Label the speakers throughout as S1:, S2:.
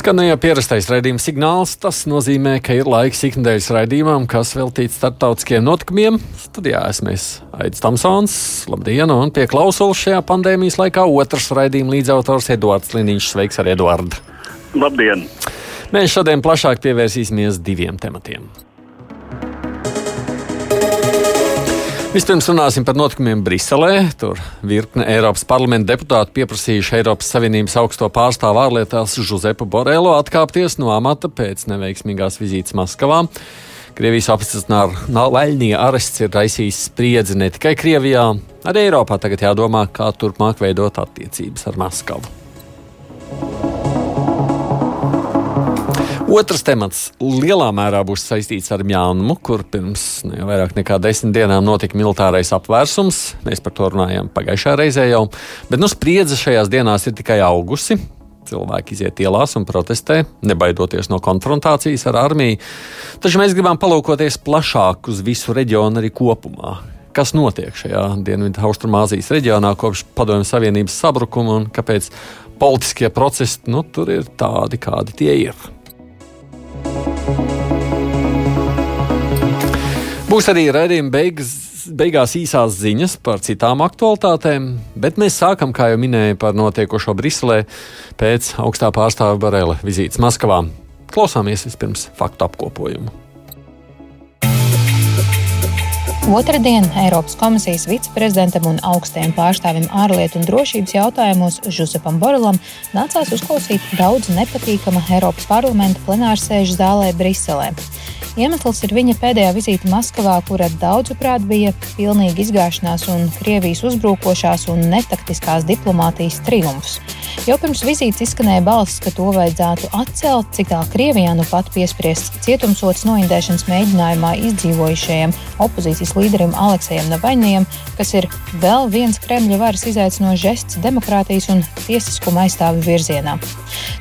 S1: Skanēja pierastais raidījuma signāls. Tas nozīmē, ka ir laiks ikdienas raidījumam, kas veltīts starptautiskiem notikumiem. Studijā esmu Aits Tamsons. Labdien! Un pie klausulas šajā pandēmijas laikā otrs raidījuma līdzautors Eduards Liniņš. Sveiks, arī Eduards!
S2: Labdien!
S1: Mēs šodien plašāk pievērsīsimies diviem tematiem. Vispirms runāsim par notikumiem Briselē. Tur virkne Eiropas parlamenta deputāti pieprasījuši Eiropas Savienības augsto pārstāvu ārlietās Žuzepu Borelo atkāpties no amata pēc neveiksmīgās vizītes Maskavā. Krievijas apstiprināta Navaļņija arests ir raisījis spriedzi ne tikai Krievijā, arī Eiropā tagad jādomā, kā turpmāk veidot attiecības ar Maskavu. Otrs temats lielā mērā būs saistīts ar Mjānmu, kur pirms ne, vairāk nekā desmit dienām notika militārais apvērsums. Mēs par to runājām pagājušā reizē jau, bet nu, spriedze šajās dienās ir tikai augusi. Cilvēki iziet ielās un protestē, nebaidoties no konfrontācijas ar armiju. Taču mēs gribam palūkoties plašāk uz visu reģionu arī kopumā. Kas notiek šajā Dienvidu Austrumāzijas reģionā kopš Padomju Savienības sabrukuma un kāpēc politiskie procesi nu, tur ir tādi, kādi tie ir? Būs arī redzējuma beigas. Beigās īsās ziņas par citām aktualitātēm, bet mēs sākam, kā jau minēju, par notiekošo Briselē pēc augstā pārstāvja Barela vizītes Maskavā. Klausāmies vispirms faktu apkopojumu.
S3: Otradien Eiropas komisijas viceprezidentam un augstajam pārstāvim ārlietu un drošības jautājumos Žusepam Borelam nācās uzklausīt daudz nepatīkama Eiropas parlamenta plenārsēžu zālē Briselē. Iemesls ir viņa pēdējā vizīte Maskavā, kura daudzuprāt bija pilnīga izgāšanās un Krievijas uzbrukošās un netaktiskās diplomātijas triumfs. Jau pirms vizītes izskanēja balss, ka to vajadzētu atcelt, cik tālu Krievijā nu pat piespriests cietumsots noindēšanas mēģinājumā izdzīvojušajiem opozīcijas līderim Aleksējam Navaļņiem, kas ir vēl viens Kremļa varas izaicinošs žests demokrātijas un tiesiskuma aizstāvi virzienā.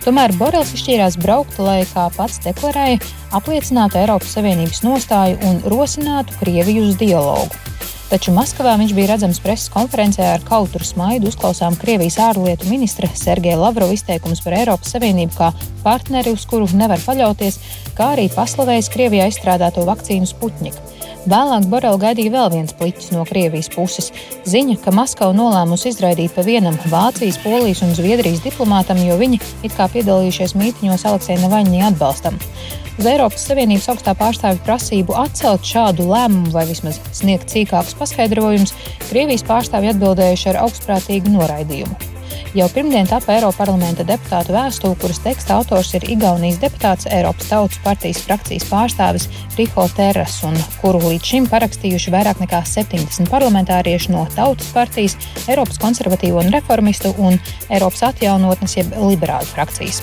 S3: Tomēr Borels izšķīrās braukt, lai, kā pats deklarēja, apliecinātu Eiropas Savienības nostāju un rosinātu Krieviju uz dialogu. Taču Maskavā viņš bija redzams preses konferencē ar kautru smaidu, uzklausām Krievijas ārlietu ministra Sergeja Lavrova izteikumus par Eiropas Savienību kā partneri, uz kuru nevar paļauties, kā arī paslavējis Krievijā izstrādāto vakcīnu Sputniku. Vēlāk Borela gaidīja vēl viens pliķis no Krievijas puses - ziņa, ka Maskava nolēmusi izraidīt pa vienam Vācijas, Polijas un Zviedrijas diplomātam, jo viņi it kā piedalījušies mītiņos Aleksēna Navaļņī atbalstam. Uz Eiropas Savienības augstā pārstāvja prasību atcelt šādu lēmumu vai vismaz sniegt sīkākus paskaidrojumus, Krievijas pārstāvji atbildējuši ar augstprātīgu noraidījumu. Jau pirmdien tapa Eiroparlamenta deputāta vēstule, kuras teksta autors ir Igaunijas deputāts Eiropas Tautas partijas frakcijas pārstāvis Riho Terras, un kuru līdz šim parakstījuši vairāk nekā 70 parlamentārieši no Tautas partijas, Eiropas konservatīvo un reformistu un Eiropas atjaunotnes jeb liberāļu frakcijas.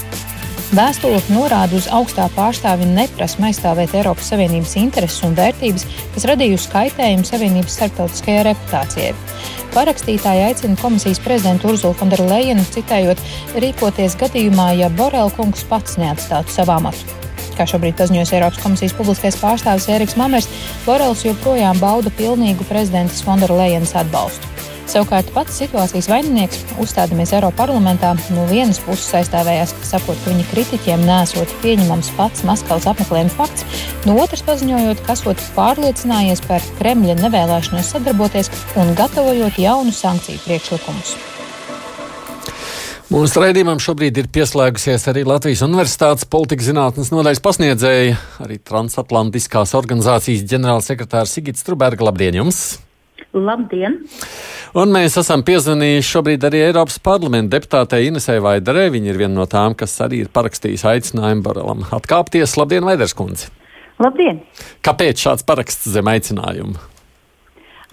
S3: Vēstule norāda uz augstā pārstāvja neprasmu aizstāvēt Eiropas Savienības intereses un vērtības, kas radījusi kaitējumu Savienības starptautiskajai reputācijai. Parakstītāji aicina komisijas prezidentu Urzulu Fonderleinu, citējot, rīkoties gadījumā, ja Borel kungs pats neatstātu savu amatu. Kā šobrīd paziņojas Eiropas komisijas publiskais pārstāvis Eriks Mamers, Borels joprojām bauda pilnīgu prezidentas Fonderleinas atbalstu. Savukārt pats situācijas vaininieks, uzstādamies Eiroparlamentā, no vienas puses aizstāvējās, sakot, ka viņa kritiķiem nesot pieņemams pats Maskavas apmeklējuma fakts, no otras paziņojot, ka esot pārliecinājies par Kremļa nevēlēšanos sadarboties un gatavojot jaunu sankciju priekšlikumus.
S1: Mūsu raidījumam šobrīd ir pieslēgusies arī Latvijas Universitātes politikas zinātnes nodaļas pasniedzēja, arī Transatlantiskās organizācijas ģenerālsekretārs Sigits Struberga. Labdien jums!
S4: Labdien!
S1: Un mēs esam piezvanījuši šobrīd arī Eiropas parlamenta deputātei Inesai Vaidarē. Viņa ir viena no tām, kas arī ir parakstījusi aicinājumu Barelam atkāpties. Labdien, Vaidars kundze!
S4: Labdien!
S1: Kāpēc šāds paraksts zem aicinājuma?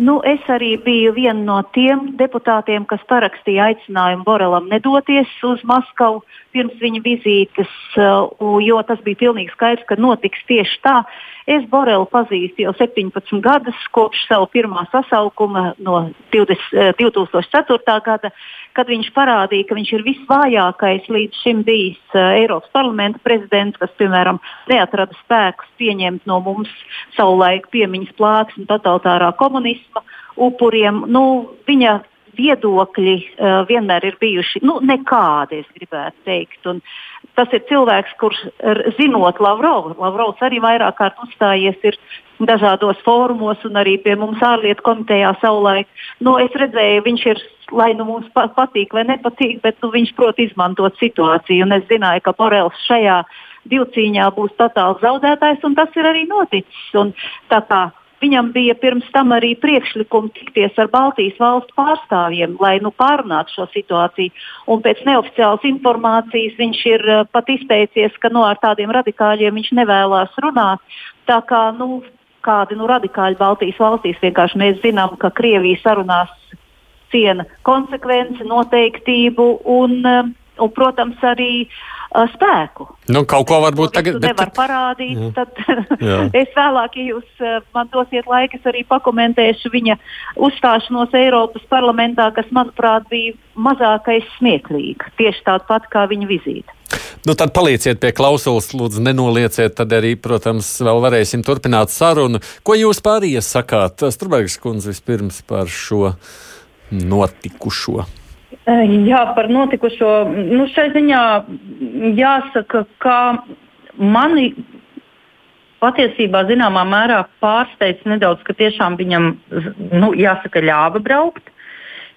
S4: Nu, es arī biju viena no tiem deputātiem, kas parakstīja aicinājumu Borelam nedoties uz Maskavu pirms viņa vizītes, uh, jo tas bija pilnīgi skaidrs, ka notiks tieši tā. Es Borelu pazīstu jau 17 gadus, kopš savu pirmā sasaukuma no 20, 2004. Uh, gada, kad viņš parādīja, ka viņš ir visvājākais līdz šim bijis uh, Eiropas parlamenta prezidents, kas, piemēram, neatrada spēkus pieņemt no mums savulaik piemiņas plāksni totalitārā komunisma upuriem. Nu, viņa viedokļi uh, vienmēr ir bijuši nu, nekādi, es gribētu teikt. Un tas ir cilvēks, kurš zinot Lavrovu, Lavrovs arī vairāk kārt uzstājies dažādos fórumos un arī pie mums ārlietu komitejā savulaik. Nu, es redzēju, viņš ir, lai nu mums patīk vai nepatīk, bet nu, viņš prot izmantot situāciju. Un es zināju, ka Borels šajā divcīņā būs totāls zaudētājs, un tas ir arī noticis. Un, Viņam bija pirms tam arī priekšlikumi tikties ar Baltijas valstu pārstāvjiem, lai nu, pārunātu šo situāciju. Un pēc neoficiālas informācijas viņš ir uh, pat izteicies, ka nu, ar tādiem radikāļiem viņš nevēlas runāt. Tā kā nu, kādi nu, radikāļi Baltijas valstīs vienkārši mēs zinām, ka Krievija sarunās ciena konsekvenci, noteiktību un, uh, un protams, arī uh, uh, spēku.
S1: Nu, kaut ko varbūt tagad
S4: bet... nevar parādīt. Jā. Tad es vēlāk, ja jūs uh, man dosiet laiku, es arī pakomentēšu viņa uzstāšanos Eiropas parlamentā, kas, manuprāt, bija mazākais smieklīga. Tieši tāda pat kā viņa vizīte.
S1: Nu, tad palieciet pie klausulas, lūdzu, nenolieciet. Tad arī, protams, vēl varēsim turpināt sarunu. Ko jūs pārējie sakāt? Strunbergs kundze vispirms par šo notikušo.
S5: Eh, jā, par notikušo. Nu, šai ziņā jāsaka, ka mani patiesībā zināmā mērā pārsteidz nedaudz, ka tiešām viņam, nu, jāsaka, ļāva braukt.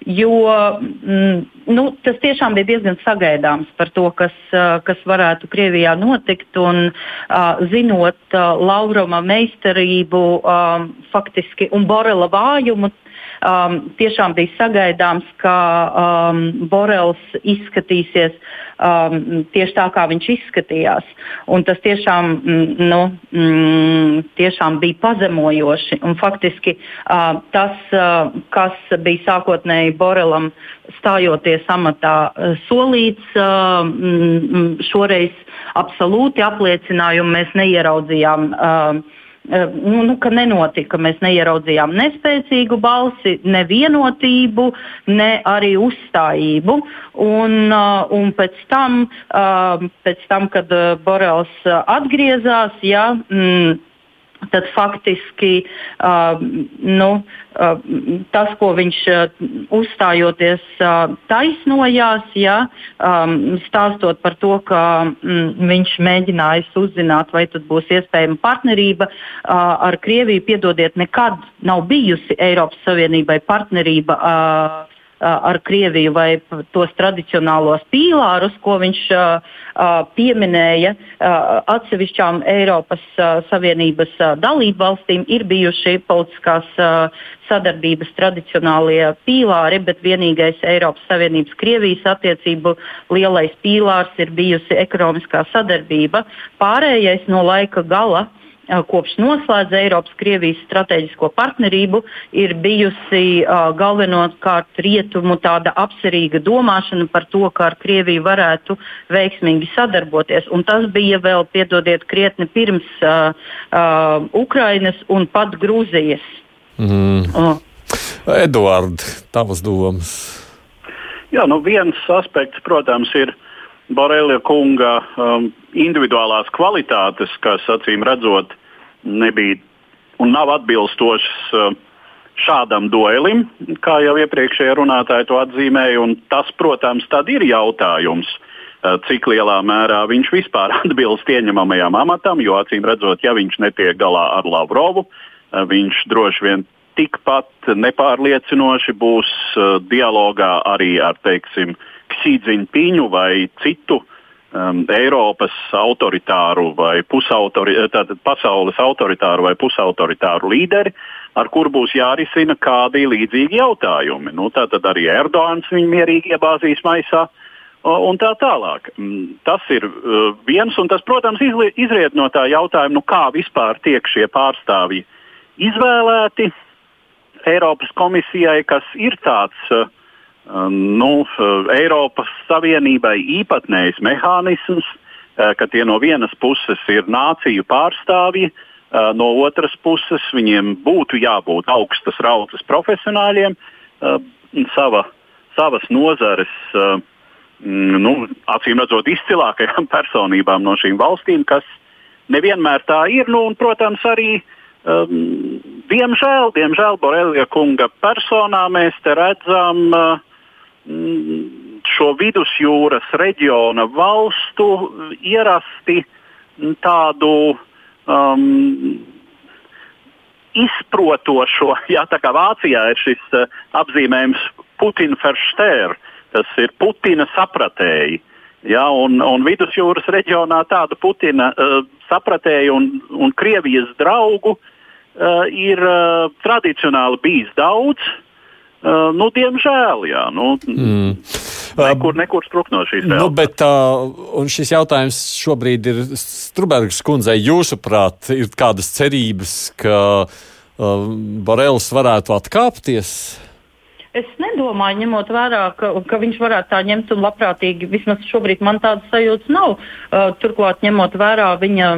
S5: Jo mm, nu, tas tiešām bija diezgan sagaidāms par to, kas, eh, kas varētu Krievijā notikt. Un, uh, zinot Laurama meistarību faktiski, un Borela vājumu, um, tiešām bija sagaidāms, ka um, Borels izskatīsies um, tieši tā, kā viņš izskatījās. Un tas tiešām, mm, nu, mm, tiešām bija pazemojoši. Un faktiski uh, tas, uh, kas bija sākotnēji Borelam stājoties amatā uh, solīts, uh, mm, šoreiz absolūti apliecinājumu mēs neieraudzījām. Uh, nu, nu, ka nenotika. Mēs neieraudzījām nespēcīgu balsi, nevienotību, ne arī uzstājību. Un, uh, un pēc, tam, uh, pēc tam, kad Borels atgriezās, ja, mm, tad faktiski uh, nu, uh, tas, ko viņš uh, uzstājoties uh, taisnojās, ja, um, stāstot par to, ka mm, viņš mēģinājis uzzināt, vai tad būs iespējama partnerība uh, ar Krieviju. Piedodiet, nekad nav bijusi Eiropas Savienībai partnerība. Uh, ar Krieviju vai tos tradicionālos pīlārus, ko viņš pieminēja atsevišķām Eiropas Savienības dalību valstīm, ir bijuši politiskās sadarbības tradicionālie pīlāri, bet vienīgais Eiropas Savienības Krievijas attiecību lielais pīlārs ir bijusi ekonomiskā sadarbība. Pārējais no laika gala Eh, kopš noslēdza Eiropas-Krievijas strateģisko partnerību, ir bijusi uh, galvenokārt rietumu tāda apcerīga domāšana par to, kā ar Krieviju varētu veiksmīgi sadarboties. Un tas bija vēl, piedodiet, krietni pirms uh, uh, Ukrainas un pat Grūzijas.
S1: Mm. Uh. Eduards, tavas domas?
S2: Jā, nu viens aspekts, protams, ir Borelija kunga um, individuālās kvalitātes, kas acīm redzot nebija un nav atbilstošas uh, šādam duelim, kā jau iepriekšējā runātāja to atzīmēja. Tas, protams, ir jautājums, uh, cik lielā mērā viņš vispār atbilst ieņemamajam amatam, jo acīm redzot, ja viņš netiek galā ar Lavrovu, uh, viņš droši vien tikpat nepārliecinoši būs uh, dialogā arī ar, teiksim, uh, Ksīdziņpiņu vai citu um, Eiropas autoritāru vai pusautori, tātad pasaules autoritāru vai pusautoritāru līderi, ar kur būs jārisina kādi līdzīgi jautājumi. Nu, tātad arī Erdogans viņu mierīgi iebāzīs maisā. Un tā tālāk. Mm, tas ir uh, viens, un tas, protams, izriet no tā jautājuma, nu, kā vispār tiek šie pārstāvji izvēlēti. Eiropas komisijai, kas ir tāds uh, nu, uh, Eiropas Savienībai īpatnējs mehānisms, uh, ka tie no vienas puses ir nāciju pārstāvji, uh, no otras puses viņiem būtu jābūt augstas rautas profesionāļiem, sava, savas nozares. Uh, nu, acīm redzot, izcilākajām personībām no šīm valstīm, kas nevienmēr tā ir. Nu, un, protams, arī um, diemžēl, diemžēl Borelija kunga personā mēs redzam uh, šo vidusjūras reģiona valstu ierasti tādu um, izprotošo, jā, tā kā Vācijā ir šis uh, apzīmējums Putina Verstēra, tas ir Putina sapratēji. Ja, un, un vidusjūras reģionā tādu Putina uh, sapratēju un, un Krievijas draugu uh, ir uh, tradicionāli bijis daudz. Uh, nu, diemžēl, jā. Nu, mm. Nekur, nekur sprūk no šīs
S1: nu, bet, uh, šis jautājums šobrīd ir Strunbergas kundzei. Jūsuprāt, ir kādas cerības, ka uh, Borels varētu atkāpties?
S5: Es nedomāju, ņemot vērā, ka, ka viņš varētu tā ņemt un labprātīgi. Vismaz šobrīd man tādas sajūtas nav. Uh, turklāt, ņemot vērā viņa,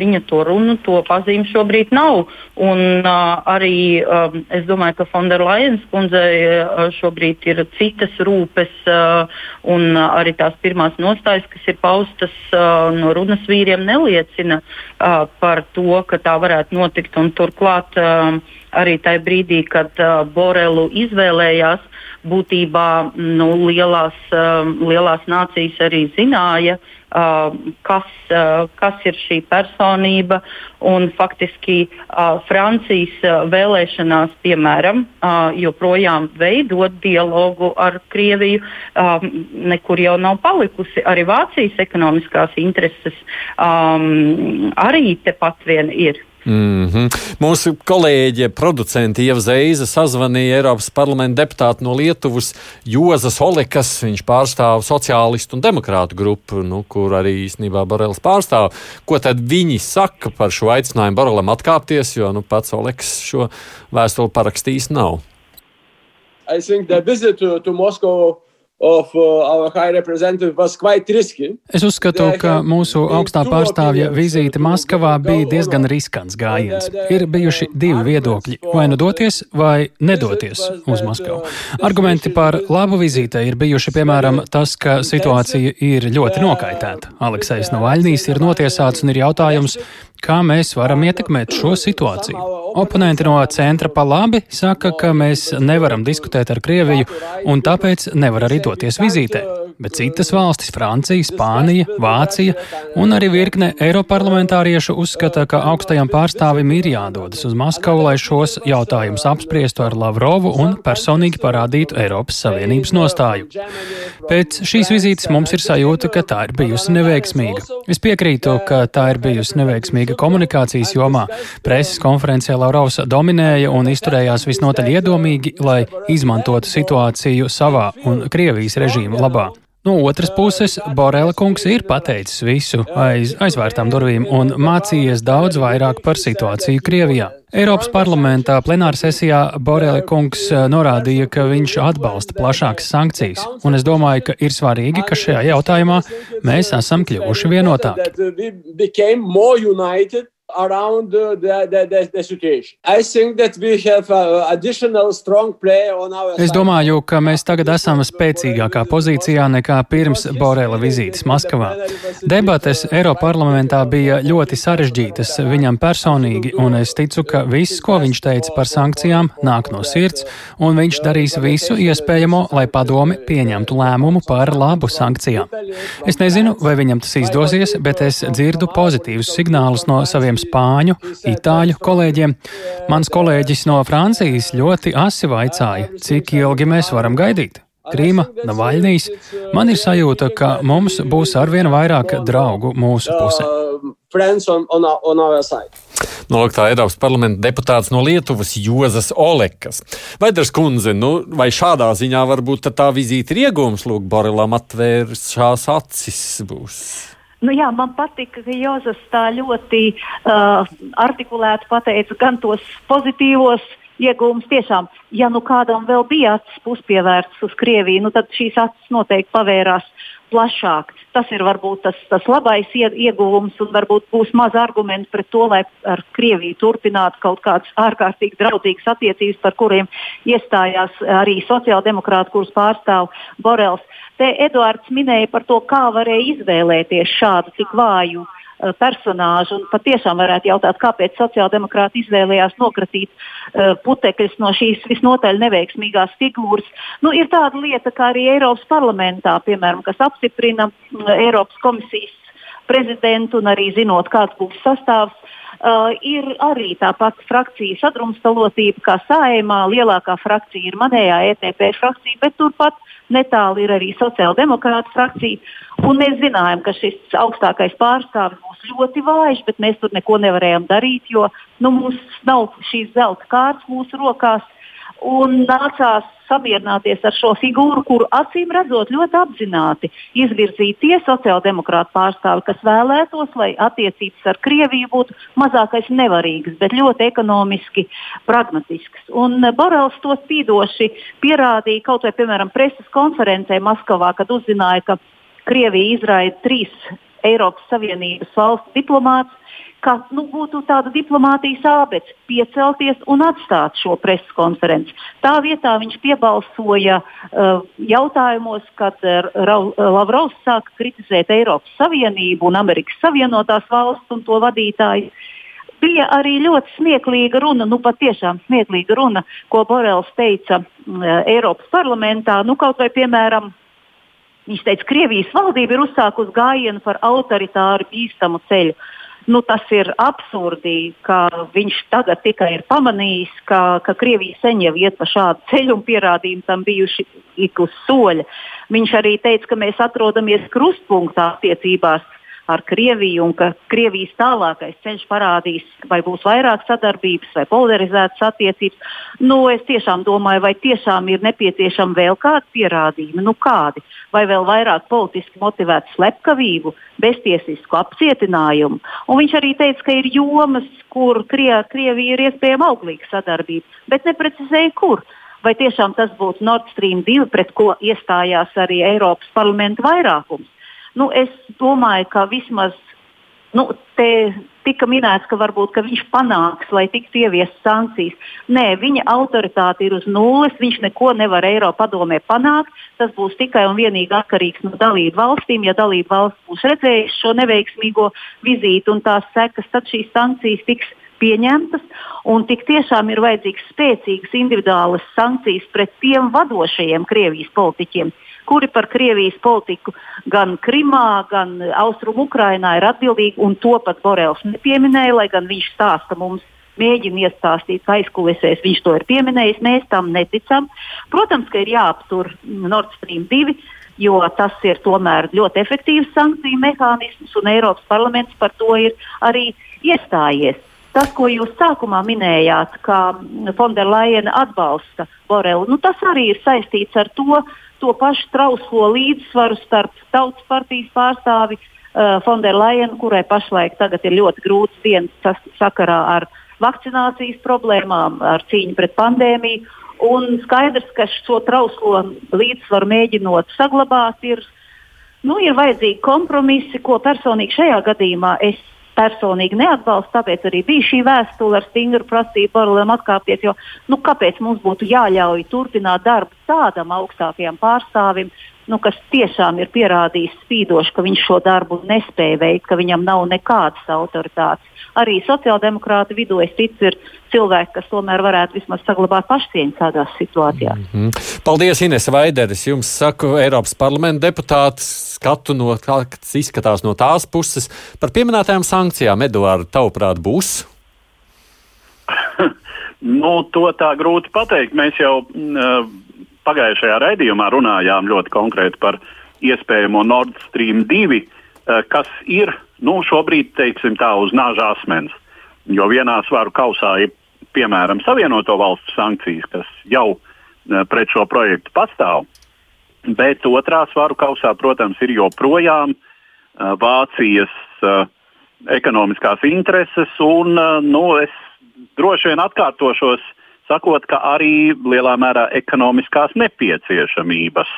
S5: viņa to runu, to pazīmi šobrīd nav. Un uh, arī um, es domāju, ka Fonderlajens kundzei uh, šobrīd ir citas rūpes, uh, un uh, arī tās pirmās nostājas, kas ir paustas uh, no runas vīriem, neliecina uh, par to, ka tā varētu notikt. Un turklāt, uh, arī tajā brīdī, kad uh, Borelu izvēlējās, būtībā nu, lielās, uh, lielās nācijas arī zināja, uh, kas, uh, kas ir šī personība. Un, faktiski uh, Francijas uh, vēlēšanās, piemēram, uh, joprojām veidot dialogu ar Krieviju, uh, nekur jau nav palikusi. Arī Vācijas ekonomiskās intereses um, arī tepat vien ir.
S1: Mm -hmm. Mūsu kolēģe, producente Ieva Zeiza sazvanīja Eiropas parlamenta deputātu no Lietuvas Jozas Olekas. Viņš pārstāv sociālistu un demokrātu grupu, nu, kur arī īstenībā Borelis pārstāv. Ko tad viņi saka par šo aicinājumu Borelam atkāpties, jo nu, pats Olekas šo vēstuli parakstījis nav?
S6: I think the visit to, to Moscow Of, uh,
S7: es uzskatu, ka mūsu augstā pārstāvja vizīte Maskavā bija diezgan riskants gājiens. Ir bijuši divi viedokļi - vai nu doties, vai nedoties uz Maskavu. Argumenti par labu vizītei ir bijuši piemēram tas, ka situācija ir ļoti nokaitēta. Aleksējs Navaļnīs ir notiesāts un ir jautājums, Kā mēs varam ietekmēt šo situāciju? Oponenti no centra pa labi saka, ka mēs nevaram diskutēt ar Krieviju un tāpēc nevar arī doties vizītē bet citas valstis, Francija, Spānija, Vācija un arī virkne Eiroparlamentāriešu uzskata, ka augstajam pārstāvim ir jādodas uz Maskavu, lai šos jautājumus apspriestu ar Lavrovu un personīgi parādītu Eiropas Savienības nostāju. Pēc šīs vizītes mums ir sajūta, ka tā ir bijusi neveiksmīga. Es piekrītu, ka tā ir bijusi neveiksmīga komunikācijas jomā. Preses konferencē Lavrovs dominēja un izturējās visnotaļ iedomīgi, lai izmantotu situāciju savā un Krievijas režīma labā. No otras puses, Borela kungs ir pateicis visu aiz aizvērtām durvīm un mācījies daudz vairāk par situāciju Krievijā. Eiropas parlamentā plenāra sesijā Borela kungs eh, norādīja, ka viņš atbalsta plašākas sankcijas, un es domāju, ka ir svarīgi, ka šajā jautājumā mēs esam kļuvuši vienotāki
S6: around the, the, the, situation. I think that we have additional strong play on our
S7: Es domāju, ka mēs tagad esam spēcīgākā pozīcijā nekā pirms Borela vizītes Maskavā. Debates Eiroparlamentā bija ļoti sarežģītas viņam personīgi, un es ticu, ka viss, ko viņš teica par sankcijām, nāk no sirds, un viņš darīs visu iespējamo, lai padomi pieņemtu lēmumu par labu sankcijām. Es nezinu, vai viņam tas izdosies, bet es dzirdu pozitīvus signālus no saviem spāņu, itāļu kolēģiem. Mans kolēģis no Francijas ļoti asi vaicāja, cik ilgi mēs varam gaidīt. Krīma, Navaļnijas. Man ir sajūta, ka mums būs arvien vairāk draugu mūsu pusē.
S1: Noliktā Eiropas parlamenta deputāts no Lietuvas Jozas Olekas. Vaidars kundze, nu, vai šādā ziņā varbūt tā vizīte ir iegūms, lūk, Borilam atvēršās acis būs?
S4: Nu, jā, man patika, ka Jozefs tā ļoti uh, artikulēti pateica gan tos pozitīvos iegūms tiešām, ja nu kādam vēl bija acis puspievērsts uz Krieviju, nu tad šīs acis noteikti pavērās plašāk. Tas ir varbūt tas, tas labais ieguvums un varbūt būs maz argumentu pret to, lai ar Krieviju turpinātu kaut kādas ārkārtīgi draudzīgas attiecības, par kuriem iestājās arī sociāldemokrāti, kurus pārstāv Borels. Te Eduards minēja par to, kā varēja izvēlēties šādu tik vāju uh, personāžu. Un patiešām varētu jautāt, kāpēc sociāldemokrāti izvēlējās nokratīt uh, putekļus no šīs visnotaļ neveiksmīgās figūras. Nu, ir tāda lieta, kā arī Eiropas parlamentā, piemēram, kas apstiprina uh, Eiropas komisijas prezidentu un arī zinot, kāds būs sastāvs. Uh, ir arī tā pati frakcija sadrumstalotība, kā sājumā. Lielākā frakcija ir manējā ETP frakcija, bet turpat netālu ir arī sociāldemokrāta frakcija. Un mēs zinājām, ka šis augstākais pārstāvis būs ļoti vājš, bet mēs tur neko nevarējām darīt, jo nu, mums nav šīs zelta kārtas mūsu rokās. Un nācās samierināties ar šo figūru, kuru acīm redzot ļoti apzināti izvirzīja tie sociāldemokrāti pārstāvi, kas vēlētos, lai attiecības ar Krieviju būtu mazākais nevarīgas, bet ļoti ekonomiski pragmatisks. Un Borels to spīdoši pierādīja kaut vai, piemēram, preses konferencē Maskavā, kad uzzināja, ka Krievija izraida trīs Eiropas Savienības valstu diplomātus, ka nu, būtu tāda diplomātijas ābets piecelties un atstāt šo preses konferenci. Tā vietā viņš piebalsoja uh, jautājumos, kad uh, Lavrovs sāka kritizēt Eiropas Savienību un Amerikas Savienotās valsts un to vadītāju. Bija arī ļoti smieklīga runa, nu patiešām smieklīga runa, ko Borels teica uh, Eiropas parlamentā. Nu, kaut vai piemēram Viņš teica, ka Krievijas valdība ir uzsākusi gājienu par autoritāru bīstamu ceļu. Nu, tas ir absurdi, ka viņš tagad tikai ir pamanījis, ka, ka Krievija sen jau iet pa šādu ceļu un pierādījumi tam bijuši ik uz soļa. Viņš arī teica, ka mēs atrodamies krustpunktā attiecībās ar Krieviju un ka Krievijas tālākais ceļš parādīs, vai būs vairāk sadarbības vai polarizētas attiecības. Nu, es tiešām domāju, vai tiešām ir nepieciešama vēl kāda pierādījuma, nu kādi, vai vēl vairāk politiski motivētu slepkavību, beztiesisku apcietinājumu. Un viņš arī teica, ka ir jomas, kur Krie Krievija ir iespējama auglīga sadarbība, bet neprecizēja, kur. Vai tiešām tas būtu Nord Stream 2, pret ko iestājās arī Eiropas parlamenta vairākums? Nu, es domāju, ka vismaz nu, te tika minēts, ka varbūt ka viņš panāks, lai tiktu ieviestas sankcijas. Nē, viņa autoritāte ir uz nulles. Viņš neko nevar Eiropa padomē panākt. Tas būs tikai un vienīgi atkarīgs no dalību valstīm. Ja dalību valsts būs redzējusi šo neveiksmīgo vizīti un tās sekas, tad šīs sankcijas tiks pieņemtas. Un tik tiešām ir vajadzīgas spēcīgas individuālas sankcijas pret tiem vadošajiem Krievijas politiķiem, kuri par Krievijas politiku gan Krimā, gan Austrum Ukrainā ir atbildīgi, un to pat Borels nepieminēja, lai gan viņš stāsta mums. Mēģina iestāstīt, aizkulisēs viņš to ir pieminējis. Mēs tam neticam. Protams, ka ir jāaptur Nord Stream 2, jo tas ir tomēr ļoti efektīvs sankciju mehānisms, un Eiropas parlaments par to ir arī iestājies. Tas, ko jūs sākumā minējāt, ka Fonderlaina atbalsta Borelu, nu, tas arī ir saistīts ar to, to pašu trauslo līdzsvaru starp tautas partijas pārstāvi uh, Fonderlaina, kurai pašlaik ir ļoti grūts dienas sakarā ar vakcinācijas problēmām, ar cīņu pret pandēmiju. Un skaidrs, ka šo trauslo līdzsvaru mēģinot saglabāt, ir, nu, ir vajadzīgi kompromisi, ko personīgi šajā gadījumā es personīgi neatbalstu. Tāpēc arī bija šī vēstule ar stingru prasību paralēliem atkāpties. Jo, nu, kāpēc mums būtu jāļauj turpināt darbu tādam augstākajam pārstāvim, nu, kas tiešām ir pierādījis spīdoši, ka viņš šo darbu nespēja veikt, ka viņam nav nekādas autoritātes. Arī sociāldemokrāta vidū es ticu, ir cilvēki, kas tomēr varētu vismaz saglabāt pašcieņu tādās situācijās. Mm
S1: -hmm. Paldies, Ines Vaideris. Jums saku Eiropas parlamenta deputāts skatu no kā tas izskatās no tās puses. Par pieminētajām sankcijām, Eduārda, tavuprāt, būs?
S2: nu, to tā grūti pateikt. Mēs jau. Uh, pagājušajā raidījumā runājām ļoti konkrēti par iespējamo Nord Stream 2, eh, kas ir nu, šobrīd teiksim, tā, uz nāža asmens. Jo vienā svaru kausā ir piemēram Savienoto valstu sankcijas, kas jau eh, pret šo projektu pastāv. Bet otrā svaru kausā, protams, ir joprojām uh, Vācijas ekonomiskās intereses. Un, nu, es droši vien atkārtošos sakot, ka arī lielā mērā ekonomiskās nepieciešamības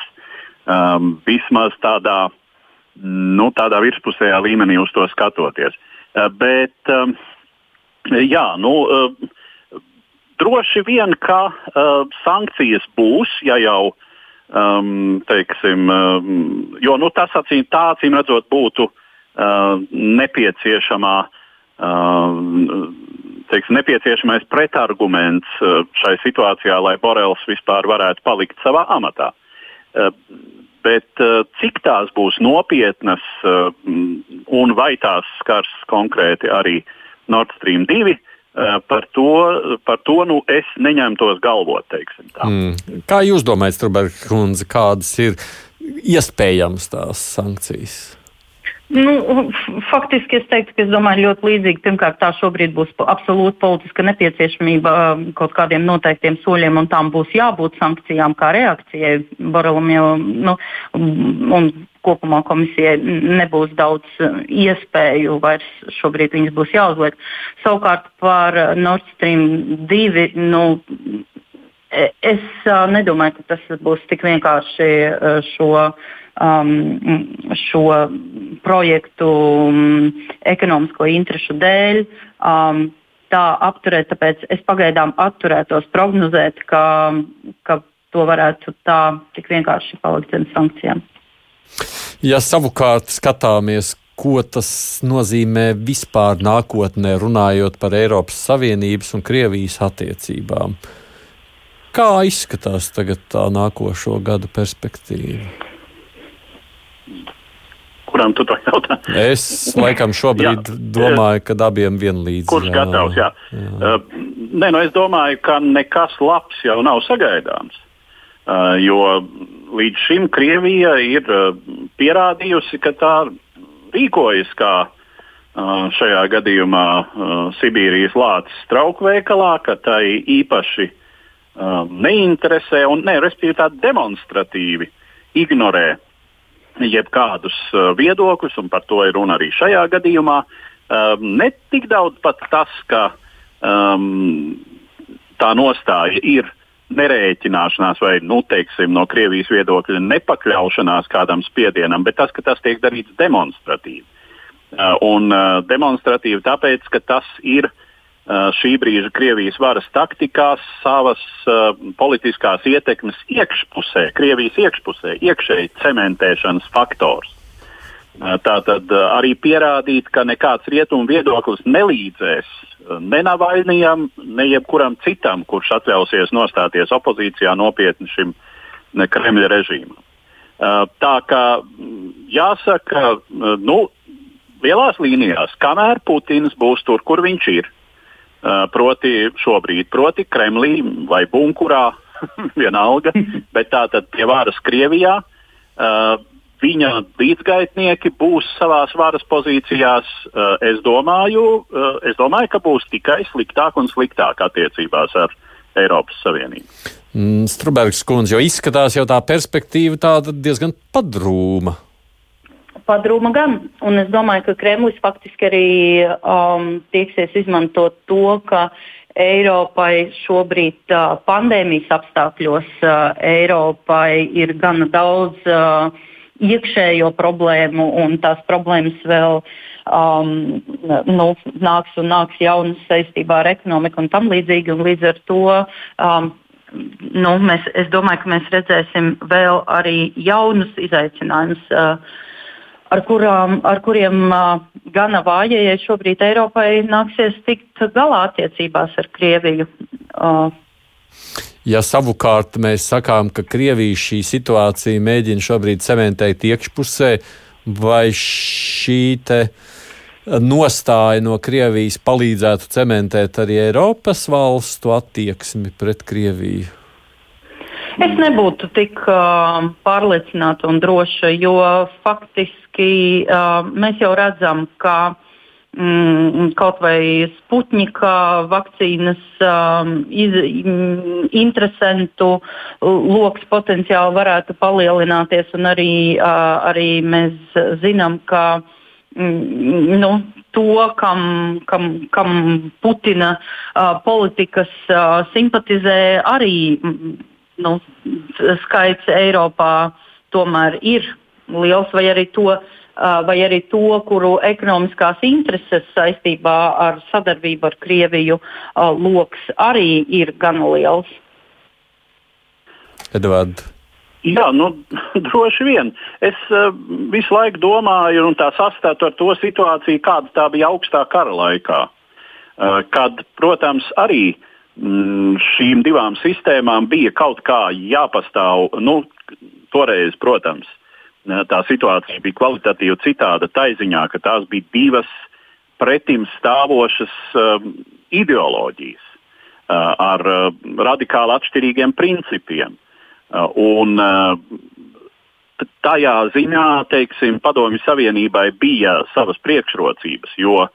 S2: um, vismaz tādā, nu, tādā virspusējā līmenī uz to skatoties. Uh, bet, um, jā, nu, uh, droši vien, ka uh, sankcijas būs, ja jau um, teiksim, um, jo nu, tas acīm, tā acīm redzot būtu uh, nepieciešamā. Uh, teiksim, nepieciešamais pretarguments uh, šai situācijā, lai Borels vispār varētu palikt savā amatā. Uh, bet uh, cik tās būs nopietnas un vai tās skars konkrēti arī Nord Stream 2, par to, par to nu, es neņemtos galvot. Mm.
S1: Kā jūs domājat, Strunke, kādas ir iespējamas tās sankcijas?
S5: Nu, faktiski es teiktu, ka es domāju ļoti līdzīgi. Pirmkārt, tā šobrīd būs absolūta politiska nepieciešamība kaut kādiem noteiktiem soļiem, un tām būs jābūt sankcijām kā reakcijai. Borelam jau, nu, un kopumā komisijai nebūs daudz uh, iespēju, vairs šobrīd viņas būs jāuzliek. Savukārt par Nord Stream 2. Nu, e, Es uh, nedomāju, ka tas būs tik vienkārši uh, šo um, šo projektu um, ekonomisko interešu dēļ. Um, tā apturēt, tāpēc es pagaidām atturētos prognozēt, ka, ka to varētu tā tik vienkārši palikt zem sankcijām.
S1: Ja savukārt skatāmies, ko tas nozīmē vispār nākotnē, runājot par Eiropas Savienības un Krievijas attiecībām, kā izskatās tagad tā nākošo gadu perspektīva?
S2: Kuram tu to jautā?
S1: Es laikam šobrīd domāju, ka abiem vienlīdz.
S2: Kurš jā, gatavs? Jā. Jā. Uh, nē, nu es domāju, ka nekas labs jau nav sagaidāms. Uh, jo līdz šim Krievija ir uh, pierādījusi, ka tā rīkojas kā uh, šajā gadījumā uh, Sibīrijas lācis traukveikalā, ka tai īpaši uh, neinteresē un, ne, respektīvi, tā demonstratīvi ignorē uh, jebkādus uh, viedokļus, un par to ir runa arī šajā gadījumā. Um, ne tik daudz pat tas, ka um, tā nostāja ir nerēķināšanās vai, nu, teiksim, no Krievijas viedokļa nepakļaušanās kādam spiedienam, bet tas, ka tas tiek darīts demonstratīvi. Uh, un uh, demonstratīvi tāpēc, ka tas ir uh, šī brīža Krievijas varas taktikās savas uh, politiskās ietekmes iekšpusē, Krievijas iekšpusē, iekšēji cementēšanas faktors. Uh, Tātad uh, arī pierādīt, ka nekāds rietumu viedoklis nelīdzēs ne Navainijam, ne jebkuram citam, kurš atļausies nostāties opozīcijā nopietni šim Kremļa režīmam. Tā kā mm, jāsaka, nu, lielās līnijās, kamēr Putins būs tur, kur viņš ir, proti šobrīd, proti Kremlī vai bunkurā, vienalga, bet tātad pie varas Krievijā. Uh, viņa līdzgaitnieki būs savās varas pozīcijās. Uh, es, domāju, uh, es domāju, ka būs tikai sliktāk un sliktāk attiecībās ar Eiropas Savienību.
S1: Mm, Strubergs kundze, jo izskatās jau tā perspektīva diezgan padrūma
S5: padrūma gan. Un es domāju, ka Kremlis faktiski arī um, tieksies izmantot to, ka Eiropai šobrīd uh, pandēmijas apstākļos uh, Eiropai ir gana daudz uh, iekšējo problēmu, un tās problēmas vēl um, nu, nāks un nāks jaunas saistībā ar ekonomiku un tam līdzīgi. Un līdz ar to um, nu, mēs, es domāju, ka mēs redzēsim vēl arī jaunus izaicinājumus. Uh, ar, kurām, ar kuriem gana vājajai šobrīd Eiropai nāksies tikt galā attiecībās ar Krieviju.
S1: Ja savukārt mēs sakām, ka Krievija šī situācija mēģina šobrīd cementēt iekšpusē, vai šī nostāja no Krievijas palīdzētu cementēt arī Eiropas valstu attieksmi pret Krieviju?
S5: Es nebūtu tik uh, pārliecināta un droša, jo faktiski mēs jau redzam, ka mm, kaut vai Sputnika vakcīnas um, iz, mm, interesantu lokus potenciāli varētu palielināties, arī, uh, arī mēs zinām, ka mm, nu, to, kam, kam, kam Putina uh, politikas uh, simpatizē, arī mm, nu, skaits Eiropā tomēr ir liels, vai arī to, vai arī to kuru ekonomiskās intereses saistībā ar sadarbību ar Krieviju lokus arī ir gan liels.
S1: Edvards.
S2: Jā, nu, droši vien. Es uh, visu laiku domāju, un tā sastāvu ar to situāciju, kāda tā bija augstā kara laikā. Uh, kad, protams, arī mm, šīm divām sistēmām bija kaut kā jāpastāv. Nu, toreiz, protams, tā situācija bija kvalitatīvi citāda. Tā ziņā, ka tās bija divas pretim stāvošas uh, ideoloģijas uh, ar uh, radikāli atšķirīgiem principiem. Uh, un, uh, tajā ziņā, teiksim, Padomju Savienībai bija savas priekšrocības, jo uh,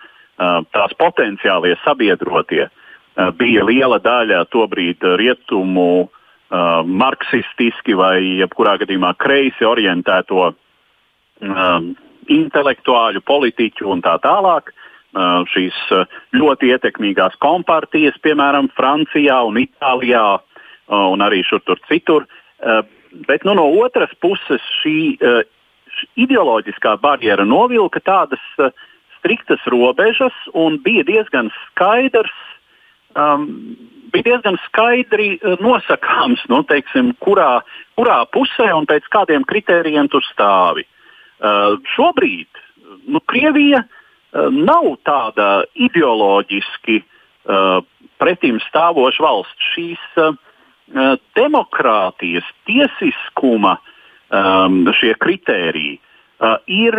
S2: tās potenciālie sabiedrotie uh, bija liela daļa tobrīd rietumu uh, marksistiski vai jebkurā gadījumā kreisi orientēto uh, intelektuāļu, politiķu un tā tālāk. Uh, šīs uh, ļoti ietekmīgās kompartijas, piemēram, Francijā un Itālijā uh, un arī šur tur citur. Uh, bet nu, no otras puses šī, uh, šī ideoloģiskā barjera novilka tādas striktas robežas un bija diezgan skaidrs, um, bija diezgan skaidri uh, nosakāms, nu, teiksim, kurā, kurā pusē un pēc kādiem kritērijiem tur stāvi. Uh, šobrīd nu, Krievija uh, nav tāda ideoloģiski uh, pretim stāvoša valsts. Šīs uh, uh, demokrātijas, tiesiskuma um, šie kritēriji uh, ir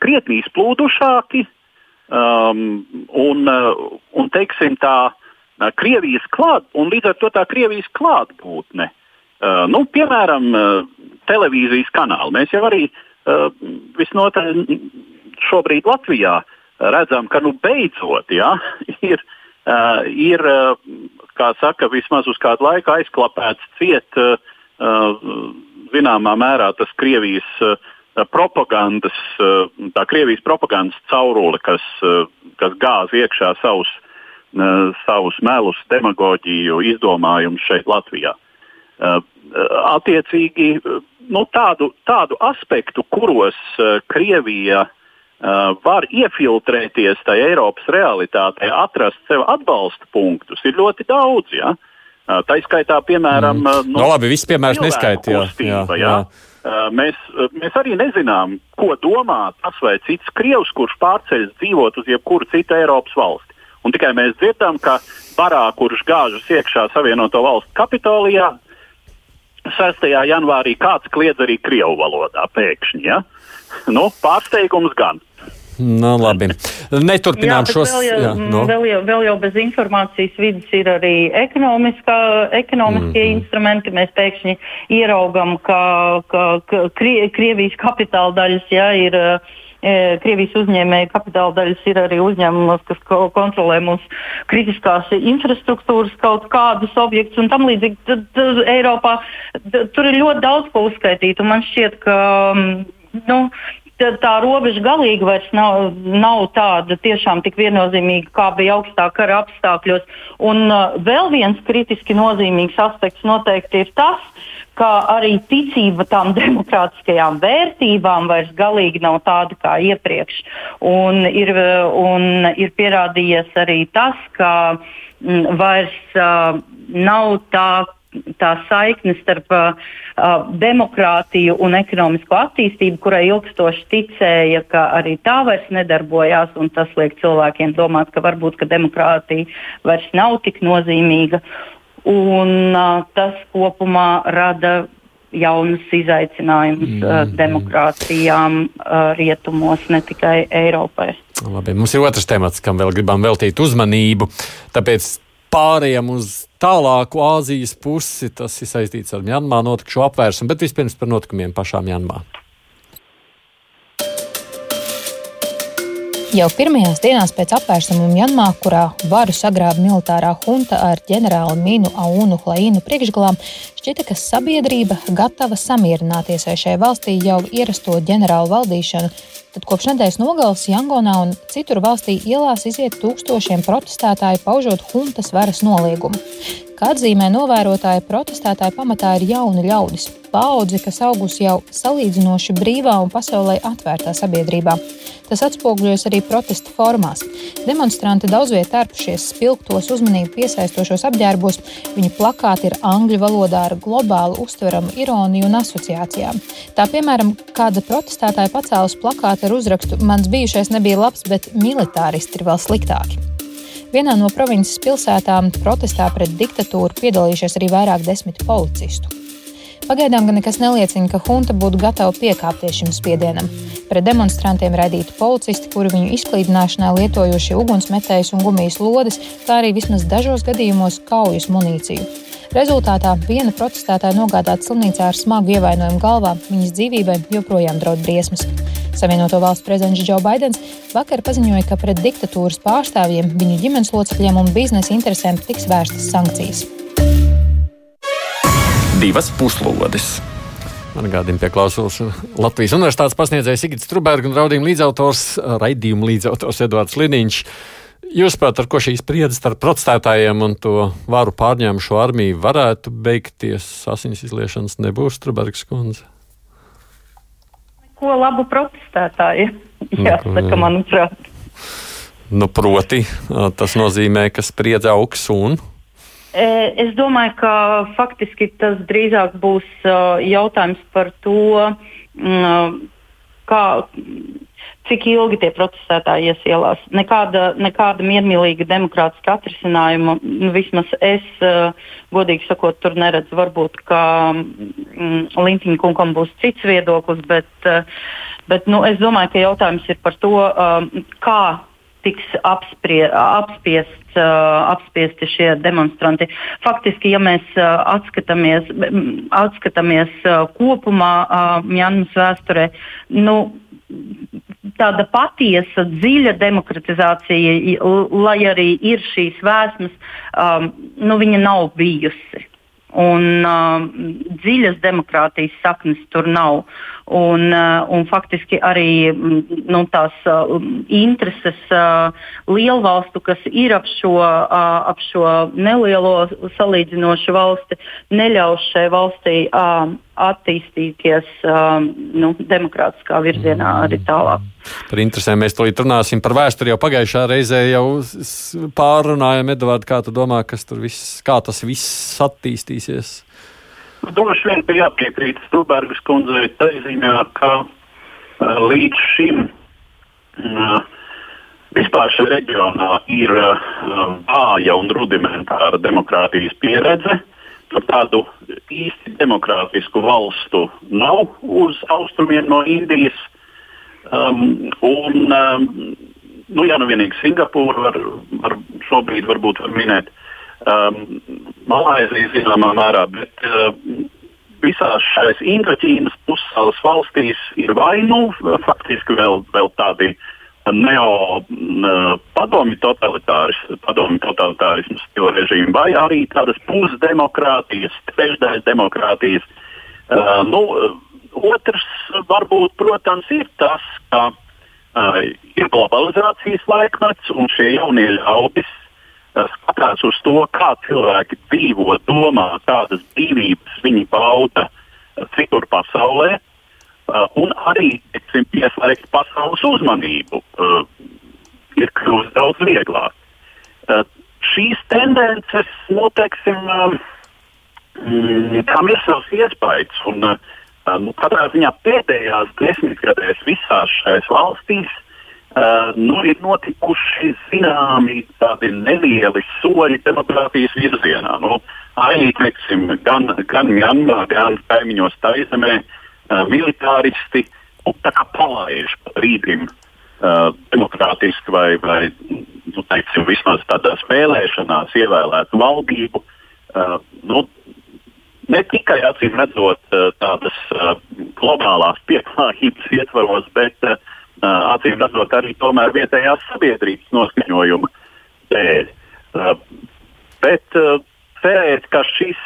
S2: krietni izplūdušāki um, un, uh, un teiksim, tā, Krievijas klāt, un līdz ar to tā Krievijas klātbūtne. Uh, nu, piemēram, uh, televīzijas kanāli. Mēs jau arī uh, visnotaļ šobrīd Latvijā redzam, ka nu beidzot ja, ir, uh, ir uh, kā saka, vismaz uz kādu laiku aizklapēts ciet uh, zināmā mērā tas Krievijas uh, propagandas, uh, Krievijas propagandas caurule, kas, uh, kas gāz iekšā savus uh, savus melus, demagoģiju, izdomājumus šeit Latvijā. Attiecīgi, nu, tādu, tādu aspektu, kuros Krievija var iefiltrēties tajā Eiropas realitātē, atrast sev atbalsta punktus, ir ļoti daudz. Ja? Tā izskaitā, piemēram,
S1: mm. nu, no, labi, viss piemērs neskaitījās. Jā, jā. jā.
S2: Mēs, mēs arī nezinām, ko domā tas vai cits krievs, kurš pārceļas dzīvot uz jebkuru citu Eiropas valsti. Un tikai mēs dzirdam, ka barā, kurš gāžas iekšā Savienoto Valstu Kapitolijā, 6. janvārī kāds kliedz arī krievu valodā pēkšņi. Ja? Nu, pārsteigums gan.
S1: Nu, labi. Neturpinām šos.
S5: Vēl jau, jā, no. vēl, jau, vēl jau bez informācijas vidas ir arī ekonomiskie mm -hmm. instrumenti. Mēs pēkšņi ieraugam, ka, ka, ka Krievijas kapitāla daļas jā, ir. Uh, Krievijas uzņēmēju kapitāla daļas ir arī uzņēmumos, kas kontrolē mūsu kritiskās infrastruktūras kaut kādus objektus un tam līdzīgi. Eiropā tur ir ļoti daudz ko uzskaitīt. Man šķiet, ka nu, tā robeža galīgi vairs nav, nav tāda tiešām tik viennozīmīga, kā bija augstā kara apstākļos. Un uh, vēl viens kritiski nozīmīgs aspekts noteikti ir tas, ka arī ticība tām demokrātiskajām vērtībām vairs galīgi nav tāda kā iepriekš. Un ir, un ir pierādījies arī tas, ka m, mm, vairs uh, nav tā tā saikne starp uh, demokrātiju un ekonomisko attīstību, kurai ilgstoši ticēja, ka arī tā vairs nedarbojās, un tas liek cilvēkiem domāt, ka varbūt ka demokrātija vairs nav tik nozīmīga un tas kopumā rada jaunus izaicinājumus mm. demokrātijām rietumos, ne tikai Eiropai.
S1: Labi, mums ir otrs temats, kam vēl gribam veltīt uzmanību. Tāpēc pārējām uz tālāku Āzijas pusi. Tas ir saistīts ar Mjanmā notikušo apvērsumu, bet vispirms par notikumiem pašā Mjanmā.
S3: Jau pirmajās dienās pēc apvērsuma Mjanmā, kurā varu sagrāba militārā hunta ar ģenerāli Minu Aunu Hlainu priekšgalām, šķita, ka sabiedrība gatava samierināties ar šai valstī jau ierasto ģenerālu valdīšanu, tad kopš nedēļas nogales Jangonā un citur valstī ielās iziet tūkstošiem protestētāju, paužot huntas varas noliegumu. Kā atzīmē novērotāji, protestētāji pamatā ir jauni ļaudis, paudze, kas augusi jau salīdzinoši brīvā un pasaulē atvērtā sabiedrībā. Tas atspoguļojas arī protesta formās. Demonstranti daudz vietā tērpušies spilgtos, uzmanību piesaistošos apģērbos. Viņu plakāti ir angļu valodā ar globālu uztveramu ironiju un asociācijām. Tā piemēram, kāda protestētāja pacēlus plakātu ar uzrakstu Mans bijušais nebija labs, bet militāristi ir vēl sliktāki. Vienā no provinces pilsētām protestā pret diktatūru piedalījušies arī vairāk desmit policistu. Pagaidām gan nekas neliecina, ka hunta būtu gatava piekāpties šim spiedienam. Pret demonstrantiem raidīti policisti, kuri viņu izklīdināšanā lietojuši ugunsmetējus un gumijas lodes, kā arī vismaz dažos gadījumos kaujas munīciju. Rezultātā viena protestētāja nogādāta slimnīcā ar smagu ievainojumu galvā, viņas dzīvībai joprojām draud briesmas. Savienoto valstu prezidents Džo Baidens vakar paziņoja, ka pret diktatūras pārstāvjiem, viņu ģimenes locekļiem un biznesa interesēm tiks vērstas sankcijas.
S8: Divas puslodes.
S1: Man gādījumā pie klausos Latvijas Universitātes pasniedzējs Sigits Trubergs un raidījuma līdzautors, raidījuma līdzautors Edvards Liniņš. Jūs prāt, ar ko šī spriedze starp protestētājiem un to varu pārņēmušo armiju varētu beigties? Asins izliešanas nebūs Trubergs kundze
S5: ko labu protestētāji. Jāsaka, manuprāt.
S1: Nu, proti, tas nozīmē, ka spriedze augs un.
S5: Es domāju, ka faktiski tas drīzāk būs jautājums par to, kā, cik ilgi tie protestētāji ies ielās. Nekāda, nekāda miermīlīga demokrātiska atrisinājuma, nu, vismaz es, godīgi sakot, tur neredzu. Varbūt, ka mm, Lintiņa kungam būs cits viedoklis, bet, bet nu, es domāju, ka jautājums ir par to, kā tiks apsprie, apspiests, uh, apspiesti šie demonstranti. Faktiski, ja mēs uh, atskatāmies, atskatāmies uh, kopumā Mjanmas vēsturē, nu, tāda patiesa, dziļa demokratizācija, lai arī ir šīs vēsmas, um, nu, viņa nav bijusi. Un uh, dziļas demokrātijas saknes tur nav. Un, uh, un faktiski arī mm, nu, tās uh, intereses uh, lielvalstu, kas ir ap šo, uh, ap šo nelielo salīdzinošu valsti, neļaus šai valstī uh, attīstīties uh, nu, demokrātiskā virzienā arī tālāk.
S1: Par interesēm mēs tulīt runāsim. Par vēsturi jau pagājušā reizē jau pārunājām. Edvard, kā tu domā, kas tur viss, kā tas viss attīstīsies?
S2: Droši vien bija jāpiekrīt Stūbergas kundzei tā ziņā, ka uh, līdz šim uh, vispār šajā reģionā ir uh, vāja un rudimentāra demokrātijas pieredze. Tur tādu īsti demokrātisku valstu nav uz austrumiem no Indijas. Um, un, um, nu, jā, nu vienīgi Singapūru var, var šobrīd varbūt var minēt. Um, Malaisija zināmā mērā, bet uh, visās šajās Indoķīnas pussalas valstīs ir vai nu faktiski vēl, vēl tādi neo uh, padomi totalitāris, padomi totalitārismu stila režīmi, vai arī tādas pusdemokrātijas, trešdaļas demokrātijas. Uh, nu, Otrs, varbūt, protams, ir tas, ka uh, ir globalizācijas laikmets un šie jaunie ļaudis uh, skatās uz to, kā cilvēki dzīvo, domā, kādas brīvības viņi bauda uh, citur pasaulē. Uh, un arī teiksim, pieslēgt pasaules uzmanību uh, ir kļuvis daudz vieglāk. Uh, šīs tendences, nu, teiksim, uh, mm, kam ir savs iespējas. Un, uh, Nu, katrā ziņā pēdējās desmitgadēs visās šajās valstīs uh, nu, ir notikuši zināmi tādi nelieli soļi demokrātijas virzienā. Nu, arī, teiksim, gan, Mjanmā, gan kaimiņos Taizemē uh, militāristi nu, palaiž pa brīdim uh, demokrātiski vai, vai nu, teiksim, vismaz tādās vēlēšanās ievēlētu valdību. Uh, nu, ne tikai acīm redzot eh, tādas uh, globālās pieklājības ietvaros, bet uh, acīm redzot arī tomēr vietējās sabiedrības noskaņojuma dēļ. Bet cerēt, ka šis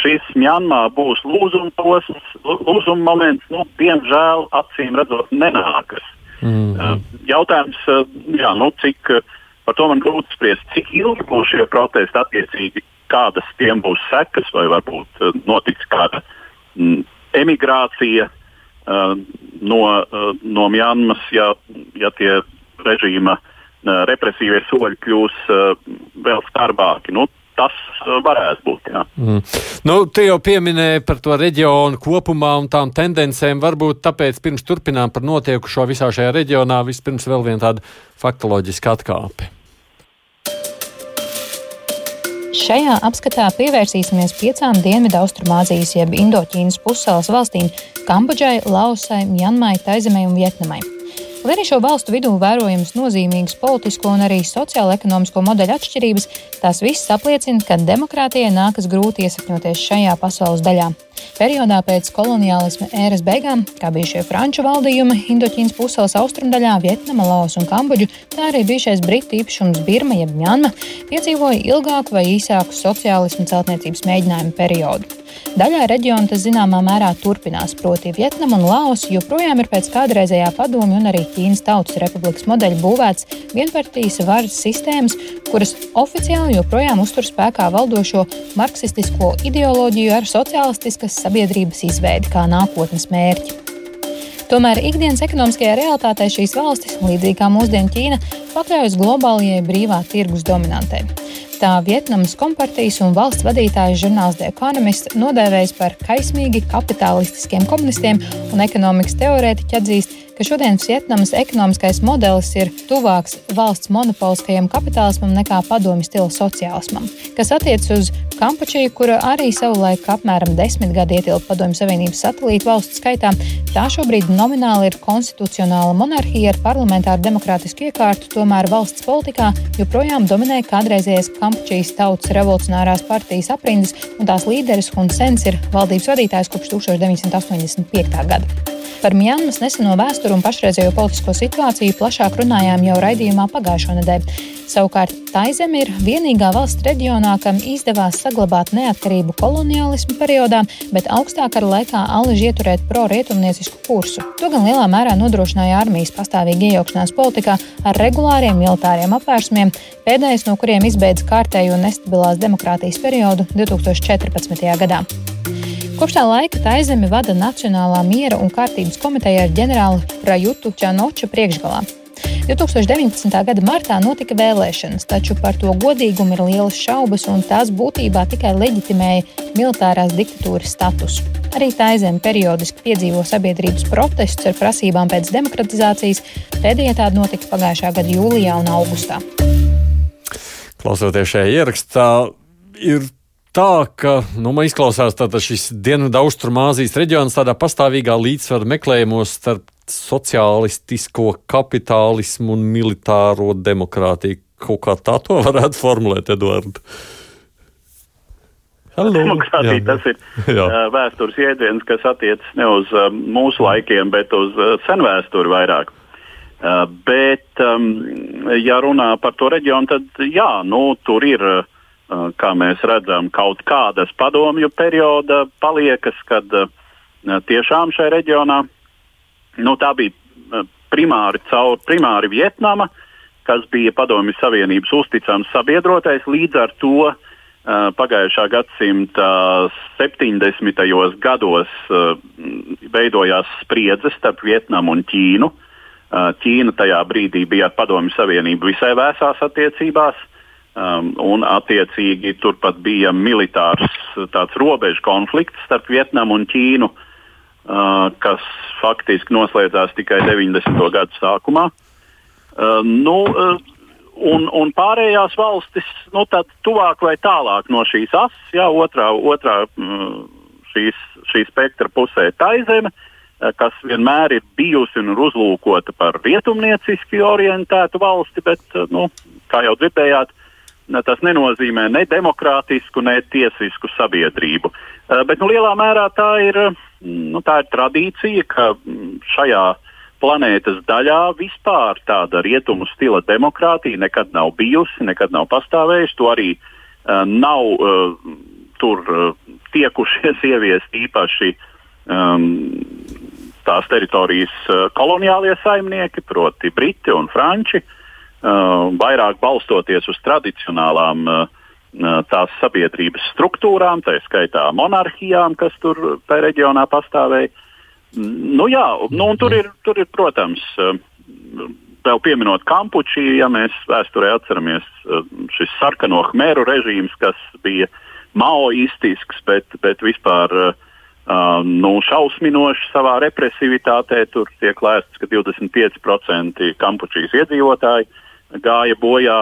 S2: šis Mjanmā būs lūzuma posms, lūzuma moments, nu, diemžēl acīm redzot, nenākas. Mm. Jautājums, jā, nu, cik par to man grūti spriest, cik ilgi būs šie protesti attiecīgi, kādas tiem būs sekas, vai varbūt notiks kāda mm, emigrācija uh, no, uh, no Mjanmas, ja, ja tie režīma represīvie soļi kļūs vēl skarbāki. Nu, tas varētu būt. Jā. Mm.
S1: Nu, te jau pieminēja par to reģionu kopumā un tām tendencēm. Varbūt tāpēc pirms turpinām par notiekušo visā šajā reģionā, vispirms vēl viena tāda faktoloģiska atkāpe.
S3: Šajā apskatā pievērsīsimies piecām Dienvidu-Austrumāzijas, jeb Indoķīnas pussalas valstīm - Kambodžai, Laosai, Mjanmai, Taizemē un Vietnamai. Lai arī šo valstu vidū vērojamas nozīmīgas politisko un arī sociālo-ekonomisko modeļu atšķirības, tās visas apliecina, ka demokrātijai nākas grūti iesakņoties šajā pasaules daļā. Periodā pēc koloniālisma ēras beigām, kā bija šie franču valdījumi Indoķīnas pussalas austrumdaļā, Vietnama, Laos un Kambodžu, tā arī bijušais britu īpašums Birma jeb Mjanma piedzīvoja ilgāku vai īsāku sociālismu celtniecības mēģinājumu periodu. Daļā reģiona tas zināmā mērā turpinās, proti Vietnama un Laos joprojām ir pēc kādreizējā padomju un arī Ķīnas Tautas Republikas modeļa būvēts vienpartijas varas sistēmas, kuras oficiāli joprojām uztur spēkā valdošo marksistisko ideoloģiju ar sociālistiskas sabiedrības izveidi kā nākotnes mērķi. Tomēr ikdienas ekonomiskajā realitātē šīs valstis, līdzīgi kā mūsdienu Ķīna, pakļaujas globālajai brīvā tirgus dominantei. Tā Vietnamas kompartijas un valsts vadītāja žurnāls The Economist nodēvējis par kaismīgi kapitālistiskiem komunistiem un ekonomikas teorētiķi atzīst, ka šodienas Vietnamas ekonomiskais modelis ir tuvāks valsts monopoliskajam kapitālismam nekā padomju stila sociālismam. Kas attiecas uz Kampučiju, kura arī savulaik apmēram desmit gadi ietilpa padomju Savienības satelītu valstu skaitā, tā šobrīd nomināli ir konstitucionāla monarhija ar parlamentāru demokrātisku iekārtu, tomēr valsts politikā joprojām dominē kādreizējais Kampučijas tautas revolucionārās partijas aprindas, un tās līderis Hun Sens ir valdības vadītājs kopš 1985. gada. Par Mjanmas neseno vēsturi un pašreizējo politisko situāciju plašāk runājām jau raidījumā pagājušo nedēļu. Savukārt Taizeme ir vienīgā valsts reģionā, kam izdevās saglabāt neatkarību koloniālismu periodā, bet augstākā laikā alaži ieturēt pro-rietumniecisku kursu. To gan lielā mērā nodrošināja armijas pastāvīga iejaukšanās politikā ar regulāriem militāriem apvērsumiem, pēdējais no kuriem izbeidza kārtējo nestabilās demokrātijas periodu 2014. gadā. Kopš tā laika Taizemi vada Nacionālā miera un kārtības komiteja ar ģenerāli Prajutu Čanoču priekšgalā. 2019. gada martā notika vēlēšanas, taču par to godīgumu ir lielas šaubas, un tās būtībā tikai leģitimēja militārās diktatūras statusu. Arī Taizeme periodiski piedzīvo sabiedrības protestus ar prasībām pēc demokratizācijas. Pēdējie tādi notika pagājušā gada jūlijā un augustā.
S1: Klausoties šajā ierakstā, ir tā, ka nu, man izklausās šis Dienvidu Austrumāzijas reģions tādā pastāvīgā līdzsvara meklējumos starp sociālistisko kapitālismu un militāro demokrātiju. Kaut kā tā to varētu formulēt, Eduards.
S2: Demokrātija tas ir Jā. vēstures jēdziens, kas attiecas ne uz mūsu laikiem, bet uz senvēsturi vairāk. Bet, ja runā par to reģionu, tad jā, nu, tur ir uh, kā mēs redzam, kaut kādas padomju perioda paliekas, kad tiešām šajā reģionā nu, tā bija primāri, caur, primāri Vietnama, kas bija Padomju Savienības uzticams sabiedrotais. Līdz ar to pagājušā gadsimta 70. gados veidojās spriedze starp Vietnamu un Ķīnu. Ķīna tajā brīdī bija ar Padomju Savienību visai vēsās attiecībās. Um, un, attiecīgi, turpat bija militārs robežu konflikts starp Vietnamu un Ķīnu, uh, kas faktiski noslēdzās tikai 90. gadu sākumā. Uh, nu, uh, un, un pārējās valstis, nu, tad tuvāk vai tālāk no šīs asas, jā, otrā, otrā mm, šīs, šī spektra pusē Taizeme, uh, kas vienmēr ir bijusi un ir uzlūkota par rietumnieciski orientētu valsti, bet, uh, nu, kā jau dzirdējāt, tas nenozīmē ne demokrātisku, ne tiesisku sabiedrību. Eh, bet nu, lielā mērā tā ir, mm, nu, tā ir tradīcija, ka mm, šajā planētas daļā vispār tāda rietumu stila demokrātija nekad nav bijusi, nekad nav pastāvējusi. To arī uh, nav uh, tur uh, tiekušies ieviest īpaši um, tās teritorijas uh, koloniālie saimnieki, proti, Briti un Franči, uh, vairāk balstoties uz tradicionālām uh, tās sabiedrības struktūrām, tā skaitā monarhijām, kas tur tajā reģionā pastāvēja. Nu, jā, nu, tur, ir, tur ir, protams, vēl pieminot Kampučī, ja mēs vēsturē atceramies šis sarkano khmeru režīms, kas bija maoistisks, bet, bet vispār uh, nu, šausminošs savā represivitātē. Tur tiek lēsts, ka 25% Kampučijas iedzīvotāji gāja bojā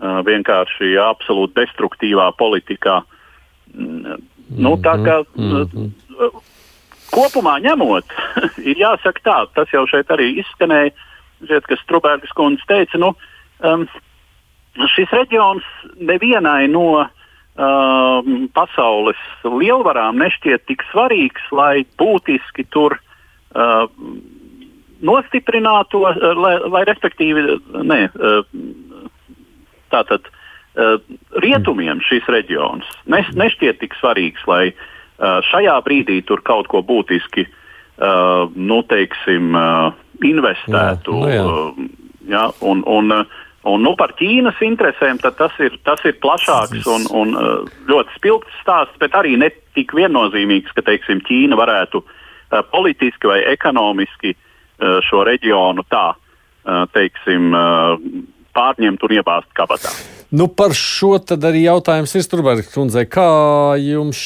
S2: vienkārši absolūti destruktīvā politikā. Mm, nu, tā kā mm -hmm. kopumā ņemot, ir jāsaka tā, tas jau šeit arī izskanēja, žiet, kas Strubērgas kundze teica, nu, um, šis reģions nevienai no um, pasaules lielvarām nešķiet tik svarīgs, lai būtiski tur uh, nostiprinātu, lai, lai respektīvi, ne, uh, Tātad uh, rietumiem šis reģions nes, nešķiet tik svarīgs, lai šajā brīdī tur kaut ko būtiski nu, teiksim, investētu. Jā, nu jā. Ja, un, un, un, nu, par Ķīnas interesēm tas ir, tas ir plašāks un, un ļoti spilgts stāsts, bet arī ne tik viennozīmīgs, ka teiksim, Ķīna varētu uh, politiski vai ekonomiski uh, šo reģionu tā uh, teiksim, uh, pārņemt un iebāzt kabatā.
S1: Nu, par šo arī jautājums ir Strunbergs kundzei. Kā jums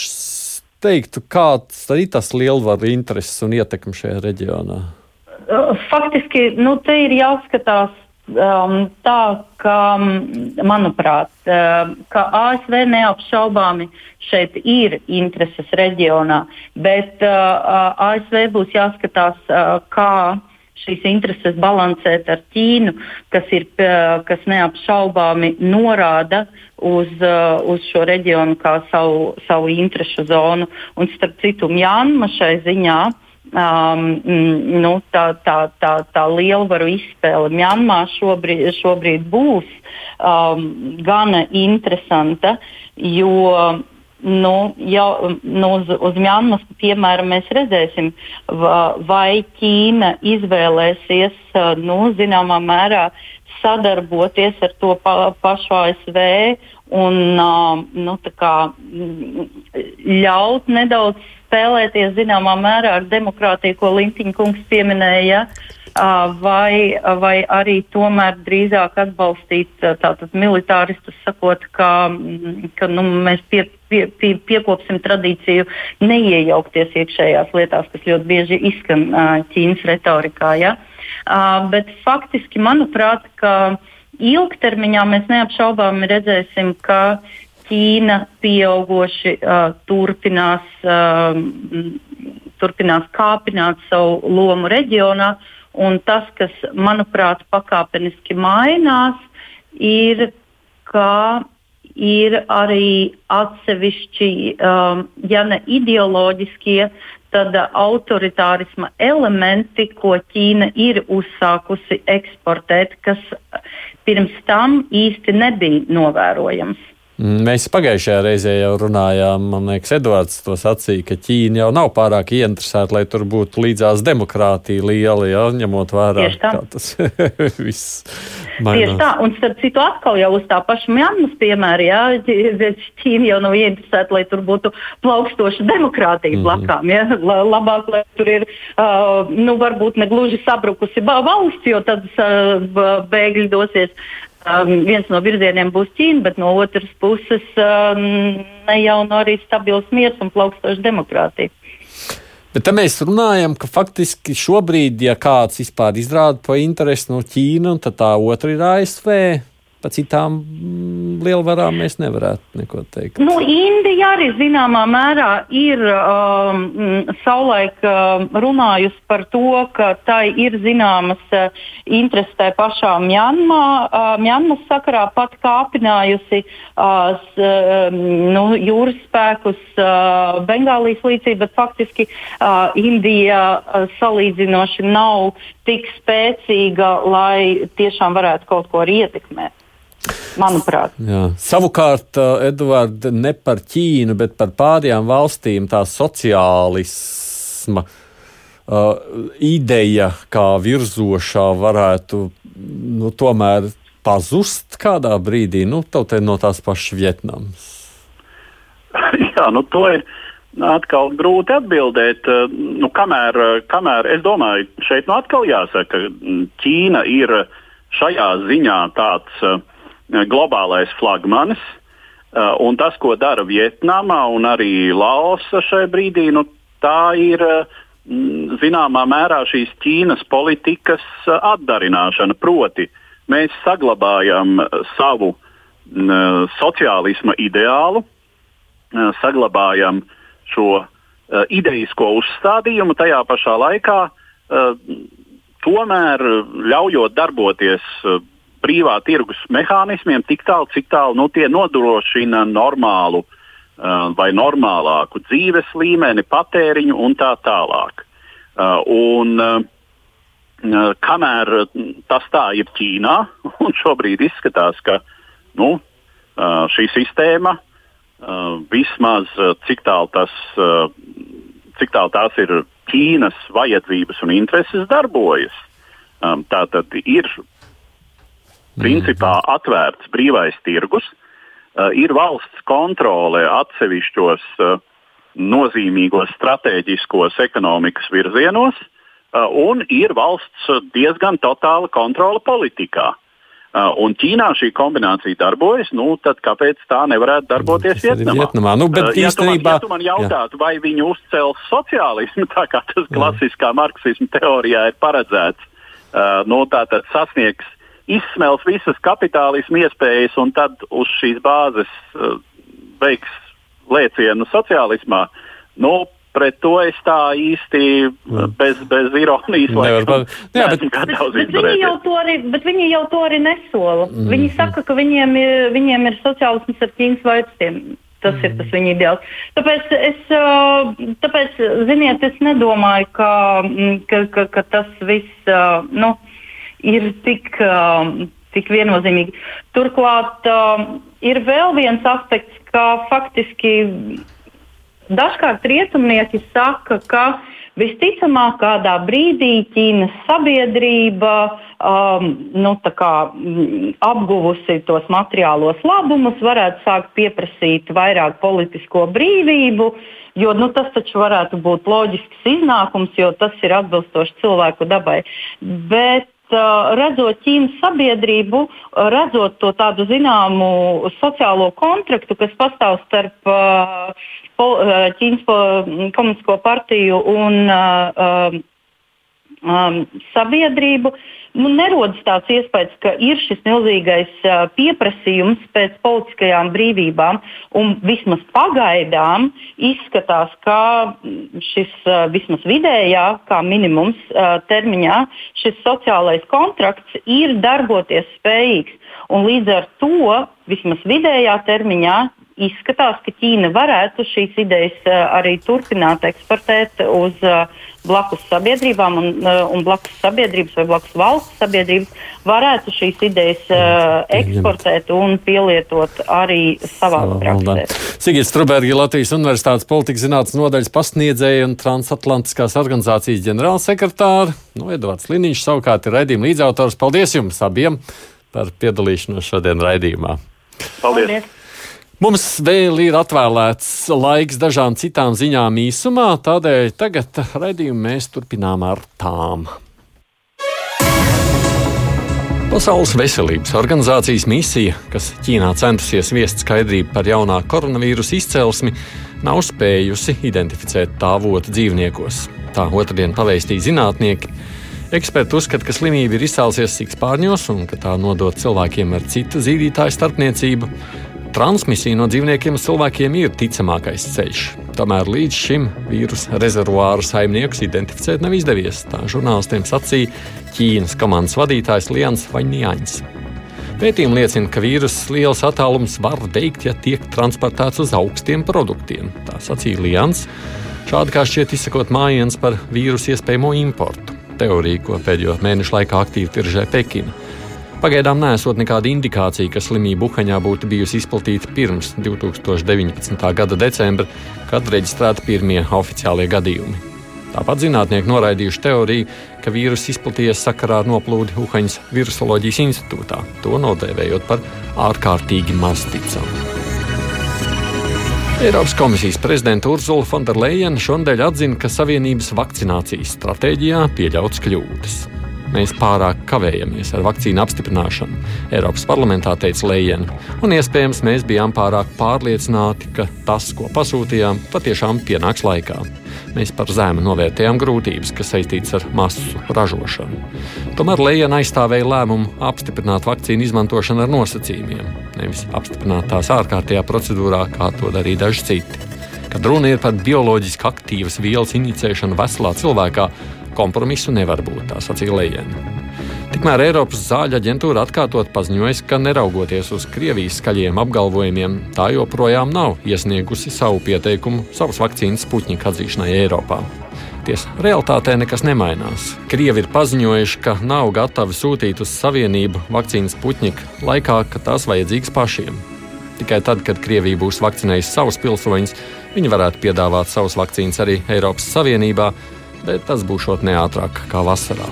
S1: teiktu, kāds ir tas lielvaru intereses un ietekme šajā reģionā?
S5: Faktiski, nu, te ir jāskatās um, tā, ka, manuprāt, uh, ka ASV neapšaubāmi šeit ir intereses reģionā, bet uh, ASV būs jāskatās, uh, kā šīs intereses balansēt ar Ķīnu, kas, ir, kas neapšaubāmi norāda uz, uz šo reģionu kā savu, savu interesu zonu. Un starp citu, Mjānma šai ziņā. Um, nu, tā, tā, tā, tā lielvaru izspēle Mjanmā šobrīd, šobrīd būs um, gana interesanta, jo nu, jau nu, uz, uz Mjanmas piemēram mēs redzēsim, vai Ķīna izvēlēsies nu, zināmā mērā sadarboties ar to pa, pašu ASV un nu, kā, ļaut nedaudz spēlēties zināmā mērā ar demokrātiju, ko Lintiņa kungs pieminēja. Ja? vai, vai arī tomēr drīzāk atbalstīt tātad militāristus, sakot, ka, ka nu, mēs pie, pie, pie, piekopsim tradīciju neiejaukties iekšējās lietās, kas ļoti bieži izskan Ķīnas retorikā. Ja? Bet faktiski, manuprāt, ilgtermiņā mēs neapšaubām redzēsim, ka Ķīna pieauguši uh, turpinās, uh, turpinās kāpināt savu lomu reģionā, Un tas, kas, manuprāt, pakāpeniski mainās, ir, ka ir arī atsevišķi, um, ja ne ideoloģiskie, tad autoritārisma elementi, ko Ķīna ir uzsākusi eksportēt, kas pirms tam īsti nebija novērojams.
S1: Mēs pagājušajā reizē jau runājām, man liekas, Edvards to sacīja, ka Ķīna jau nav pārāk ieinteresēta, lai tur būtu līdzās demokrātija liela, ja, ņemot vērā, tas viss mainās.
S5: Tieši tā, un starp citu atkal jau uz tā paša Mjanmas piemēra, jā, Ķīna jau nav ieinteresēta, lai tur būtu plaukstoša demokrātija mm -hmm. blakām, jā, labāk, lai tur ir, uh, nu, varbūt ne gluži sabrukusi valsts, jo tad uh, bēgļi dosies Um, viens no virzieniem būs Ķīna, bet no otras puses um, ne jau no arī stabils miers un plaukstoša demokrātija.
S1: Bet te mēs runājam, ka faktiski šobrīd, ja kāds vispār izrāda to interesi no Ķīnas, tad tā otra ir ASV pa citām mm, lielvarām mēs nevarētu neko teikt.
S5: Nu, Indija arī zināmā mērā ir um, savulaik um, runājusi par to, ka tai ir zināmas uh, intereses tajā pašā Mjanmā, uh, Mjanmas sakarā pat kāpinājusi uh, s, uh, nu, jūras spēkus uh, Bengālijas līcī, bet faktiski uh, Indija uh, salīdzinoši nav tik spēcīga, lai tiešām varētu kaut ko arī ietekmēt. Manuprāt.
S1: Jā. Savukārt, Edvards, ne par Ķīnu, bet par pārējām valstīm tā sociālisma uh, ideja kā virzošā varētu nu, tomēr pazust kādā brīdī, nu, no tās pašas Vietnamas.
S2: Jā, nu to ir atkal grūti atbildēt. Nu, kamēr, kamēr es domāju, šeit nu atkal jāsaka, ka Ķīna ir šajā ziņā tāds uh, globālais flagmanis. Uh, un tas, ko dara Vietnama un arī Laosa šajā brīdī, nu, tā ir mm, zināmā mērā šīs Ķīnas politikas atdarināšana. Proti, mēs saglabājam savu sociālisma ideālu, saglabājam šo idejisko uzstādījumu, tajā pašā laikā tomēr ļaujot darboties brīvā tirgus mehānismiem tik tālu, cik tālu nu, tie nodrošina normālu uh, vai normālāku dzīves līmeni, patēriņu un tā tālāk. Uh, un, uh, kamēr tas tā ir Ķīnā, un šobrīd izskatās, ka nu, šī sistēma vismaz cik tālu tas. Cik tālu tās ir Ķīnas vajadzības un intereses darbojas. Um, tā tad ir principā atvērts brīvais tirgus, uh, ir valsts kontrole atsevišķos uh, nozīmīgos strateģiskos ekonomikas virzienos, uh, un ir valsts diezgan totāla kontrola politikā. Un Ķīnā šī kombinācija darbojas, nu, tad kāpēc tā nevarētu darboties Vietnamā?
S1: Vietnamā. Nu, bet
S2: ja,
S1: īstenībā...
S2: ja tu man jautātu, jā. vai viņi uzcels sociālismu, tā kā tas klasiskā marksisma teorijā ir paredzēts, nu, tā tad sasniegs izsmels visas kapitālismu iespējas un tad uz šīs bāzes uh, veiks lēcienu sociālismā. Nu, pret to es tā īsti mm. bez, bez ironijas
S1: nevaru
S5: bet, viņi jau to arī, bet viņi jau to arī nesola. Mm. Viņi saka, ka viņiem ir, viņiem ir sociālisms ar Ķīnas valstiem. Tas mm. ir tas viņa ideāls. Tāpēc, es, tāpēc, ziniet, es nedomāju, ka, ka, ka, ka tas viss. Nu, ir tik, um, tik viennozīmīgi. Turklāt um, ir vēl viens aspekts, ka faktiski dažkārt rietumnieki saka, ka visticamāk kādā brīdī Ķīnas sabiedrība um, nu, kā, mm, apguvusi tos materiālos labumus, varētu sākt pieprasīt vairāk politisko brīvību. Jo nu, tas taču varētu būt loģisks iznākums, jo tas ir atbilstoši cilvēku dabai. Bet redzot Ķīnas sabiedrību, redzot to tādu zināmu sociālo kontraktu, kas pastāv starp Ķīnas komunistisko partiju un sabiedrību, nu, nerodas tāds iespējas, ka ir šis milzīgais pieprasījums pēc politiskajām brīvībām, vismaz pagaidām izskatās, ka šis uh, vismaz vidējā, kā minimums termiņā, šis sociālais kontrakts ir darboties spējīgs. Un līdz ar to vismaz vidējā termiņā izskatās, ka Ķīna varētu šīs idejas uh, arī turpināt eksportēt uz uh, blakus sabiedrībām un, uh, un blakus sabiedrības vai blakus valsts sabiedrības varētu šīs idejas eksportēt un pielietot arī savā praksē.
S1: Sigita Strubergi, Latvijas Universitātes politikas zinātnes nodaļas pasniedzēja un transatlantiskās organizācijas ģenerālsekretāra. Nu, Edvards Liniņš savukārt ir raidījuma līdzautors. Paldies jums abiem par piedalīšanos šodien raidījumā.
S2: Paldies! Paldies.
S1: Mums vēl ir atvēlēts laiks dažām citām ziņām īsumā, tādēļ tagad raidījumu mēs turpinām ar tām. Pasaules veselības organizācijas misija, kas Ķīnā centusies viest skaidrību par jaunā koronavīrusa izcelsmi, nav spējusi identificēt tā avotu dzīvniekos. Tā otrdien paveistīja zinātnieki. Eksperti uzskata, ka slimība ir izcēlusies sikspārņos un ka tā nodot cilvēkiem ar citu zīdītāju starpniecību transmisija no dzīvniekiem cilvēkiem ir ticamākais ceļš. Tomēr līdz šim vīrusu rezervuāru saimniekus identificēt nav izdevies. Tā žurnālistiem sacīja Ķīnas komandas vadītājs Lians Vaņņāņs. Pētījumi liecina, ka vīrusu liels attālums var veikt, ja tiek transportēts uz augstiem produktiem. Tā sacīja Lians. Šādi kā šķiet izsakot mājiens par vīrusu iespējamo importu. Teorija, ko pēdējo mēnešu laikā aktīvi tiržē Pekina. Pagaidām nesot nekāda indikācija, ka slimība Uhaņā būtu bijusi izplatīta pirms 2019. gada decembra, kad reģistrēti pirmie oficiālie gadījumi. Tāpat zinātnieki noraidījuši teoriju, ka vīruss izplatījies sakarā ar noplūdi Uhaņas virusoloģijas institūtā, to nodēvējot par ārkārtīgi maz ticamu. Eiropas komisijas prezidenta Urzula Fonderleina šonadēļ atzina, ka Savienības vakcinācijas stratēģijā pieļauts kļūdas. Mēs pārāk kavējamies ar vakcīnu apstiprināšanu, Eiropas parlamentā teica Lējena, un iespējams mēs bijām pārāk pārliecināti, ka tas, ko pasūtījām, patiešām pienāks laikā. Mēs par zemu novērtējām grūtības, kas saistītas ar masu ražošanu. Tomēr Lējena aizstāvēja lēmumu apstiprināt vakcīnu izmantošanu ar nosacījumiem, nevis apstiprināt tās ārkārtējā procedūrā, kā to darīja daži citi. Kad runa ir par bioloģiski aktīvas vielas inicēšanu veselā cilvēkā, Kompromisu nevar būt, tā sacīja Lējena. Tikmēr Eiropas zāļu aģentūra atkārtot paziņoja, ka neraugoties uz Krievijas skaļiem apgalvojumiem, tā joprojām nav iesniegusi savu pieteikumu savas vakcīnas Sputņika atzīšanai Eiropā. Tiesa, realitātē nekas nemainās. Krievi ir paziņojuši, ka nav gatavi sūtīt uz Savienību vakcīnas Sputņika laikā, kad tās vajadzīgas pašiem. Tikai tad, kad Krievija būs vakcinējusi savus pilsoņus, viņi varētu piedāvāt savus vakcīnas arī Eiropas Savienībā, bet tas būs neātrāk kā vasarā.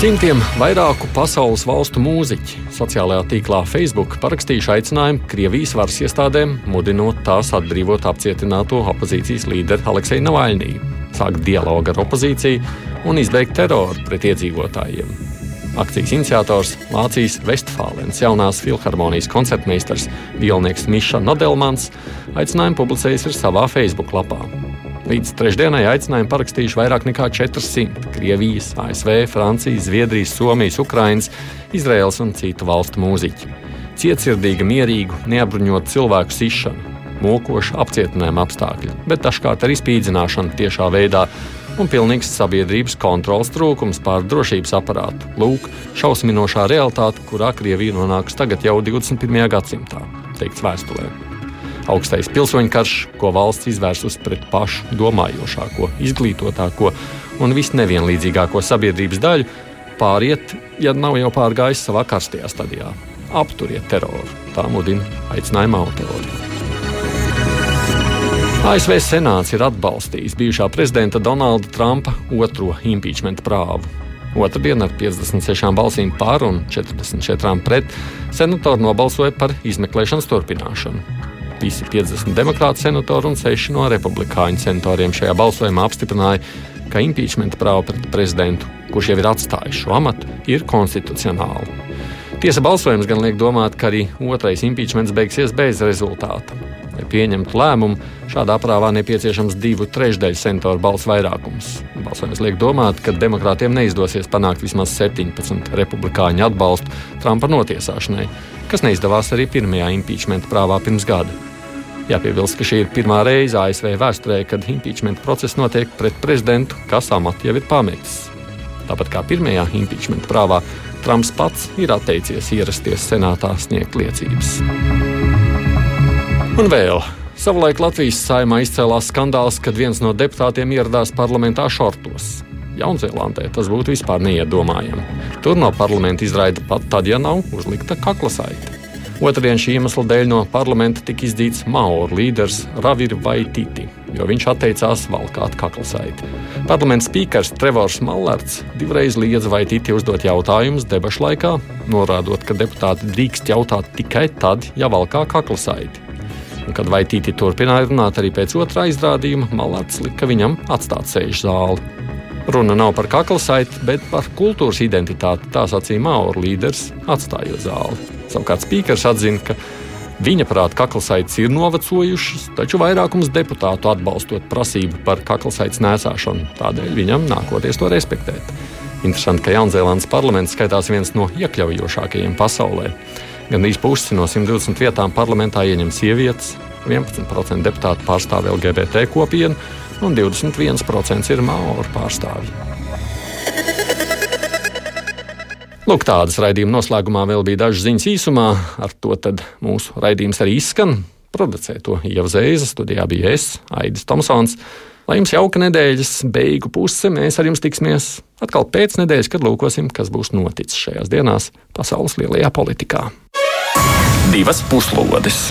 S1: Simtiem vairāku pasaules valstu mūziķi sociālajā tīklā Facebook parakstījuši aicinājumu Krievijas varas iestādēm, mudinot tās atbrīvot apcietināto opozīcijas līderi Aleksēju Navaļnī, sākt dialogu ar opozīciju un izbeigt teroru pret iedzīvotājiem. Akcijas iniciators Vācijas Vestfālens jaunās filharmonijas koncertmeistars Vilnieks Miša Nodelmans aicinājumu publicējis ir savā Facebook lapā. Līdz trešdienai aicinājumu parakstījuši vairāk nekā 400 Krievijas, ASV, Francijas, Zviedrijas, Somijas, Ukrainas, Izraels un citu valstu mūziķi. Cietsirdīga, mierīga, neapbruņota cilvēku sišana, mokoša apcietinājuma apstākļi, bet dažkārt arī spīdzināšana tiešā veidā un pilnīgs sabiedrības kontrols trūkums pār drošības aparātu. Lūk, šausminošā realitāte, kurā Krievija nonāks tagad jau 21. gadsimtā, teikts vēstulē augstais pilsoņu karš, ko valsts izvērsus pret pašu domājošāko, izglītotāko un visnevienlīdzīgāko sabiedrības daļu, pāriet, ja nav jau pārgājis savā karstajā stadijā. Apturiet teroru, tā mudina aicinājuma autori. ASV Senāts ir atbalstījis bijušā prezidenta Donalda Trumpa otro impeachment prāvu. Otradien ar 56 balsīm pār un 44 pret senatori nobalsoja par izmeklēšanas turpināšanu. Visi 50 demokrātu senatori un 6 no republikāņu senatoriem šajā balsojumā apstiprināja, ka impeachment prāva pret prezidentu, kurš jau ir atstājis šo amatu, ir konstitucionāla. Tiesa balsojums gan liek domāt, ka arī otrais impeachments beigsies bez rezultāta. Lai pieņemtu lēmumu, šādā prāvā nepieciešams divu trešdaļu senatoru balsu vairākums. Balsojums liek domāt, ka demokrātiem neizdosies panākt vismaz 17 republikāņu atbalstu Trumpa notiesāšanai, kas neizdevās arī pirmajā impeachment prāvā pirms gada. Jāpiebilst, ka šī ir pirmā reize ASV vēsturē, kad impeachment process notiek pret prezidentu, kas amatu jau ir pametis. Tāpat kā pirmajā impeachment prāvā, Trumps pats ir atteicies ierasties senātā sniegt liecības. Un vēl. Savulaik Latvijas saimā izcēlās skandāls, kad viens no deputātiem ieradās parlamentā šortos. Jaunzēlandē tas būtu vispār neiedomājami. Tur no parlamenta izraida pat tad, ja nav uzlikta kaklasaite. Otradien šī iemesla dēļ no parlamenta tika izdīts Mauru līderis Ravir Vaititi, jo viņš atteicās valkāt kaklasaiti. Parlamenta spīkers Trevors Mallerts divreiz liedza Vaititi uzdot jautājumus debašu laikā, norādot, ka deputāti drīkst jautāt tikai tad, ja valkā kaklasaiti. Un, kad Vaitīti turpināja runāt arī pēc otrā izrādījuma, Malārts lika viņam atstāt sēžu zāli. Runa nav par kaklasaiti, bet par kultūras identitāti. Tā sacīja Mauru līderis, atstājot zāli. Savukārt Spīkers atzina, ka viņa prāta kaklasaites ir novecojušas, taču vairākums deputātu atbalstot prasību par kaklasaites nēsāšanu, tādēļ viņam nākoties to respektēt. Interesanti, ka Jaunzēlandes parlaments skaitās viens no iekļaujošākajiem pasaulē. Gan īsi pusi no 120 vietām parlamentā ieņem sievietes, 11% deputātu pārstāv LGBT kopienu un 21% ir maori pārstāvji. Lūk, tādas raidījuma noslēgumā vēl bija dažas ziņas īsumā. Ar to mūsu raidījums arī izskan. Producēja to Ieva Zēza, studijā bija es, Aidis Tomsons. Lai jums jauka nedēļas beigu puse, mēs ar jums tiksimies atkal pēc nedēļas, kad lūkosim, kas būs noticis šajās dienās pasaules lielajā politikā.
S8: Divas puslodes!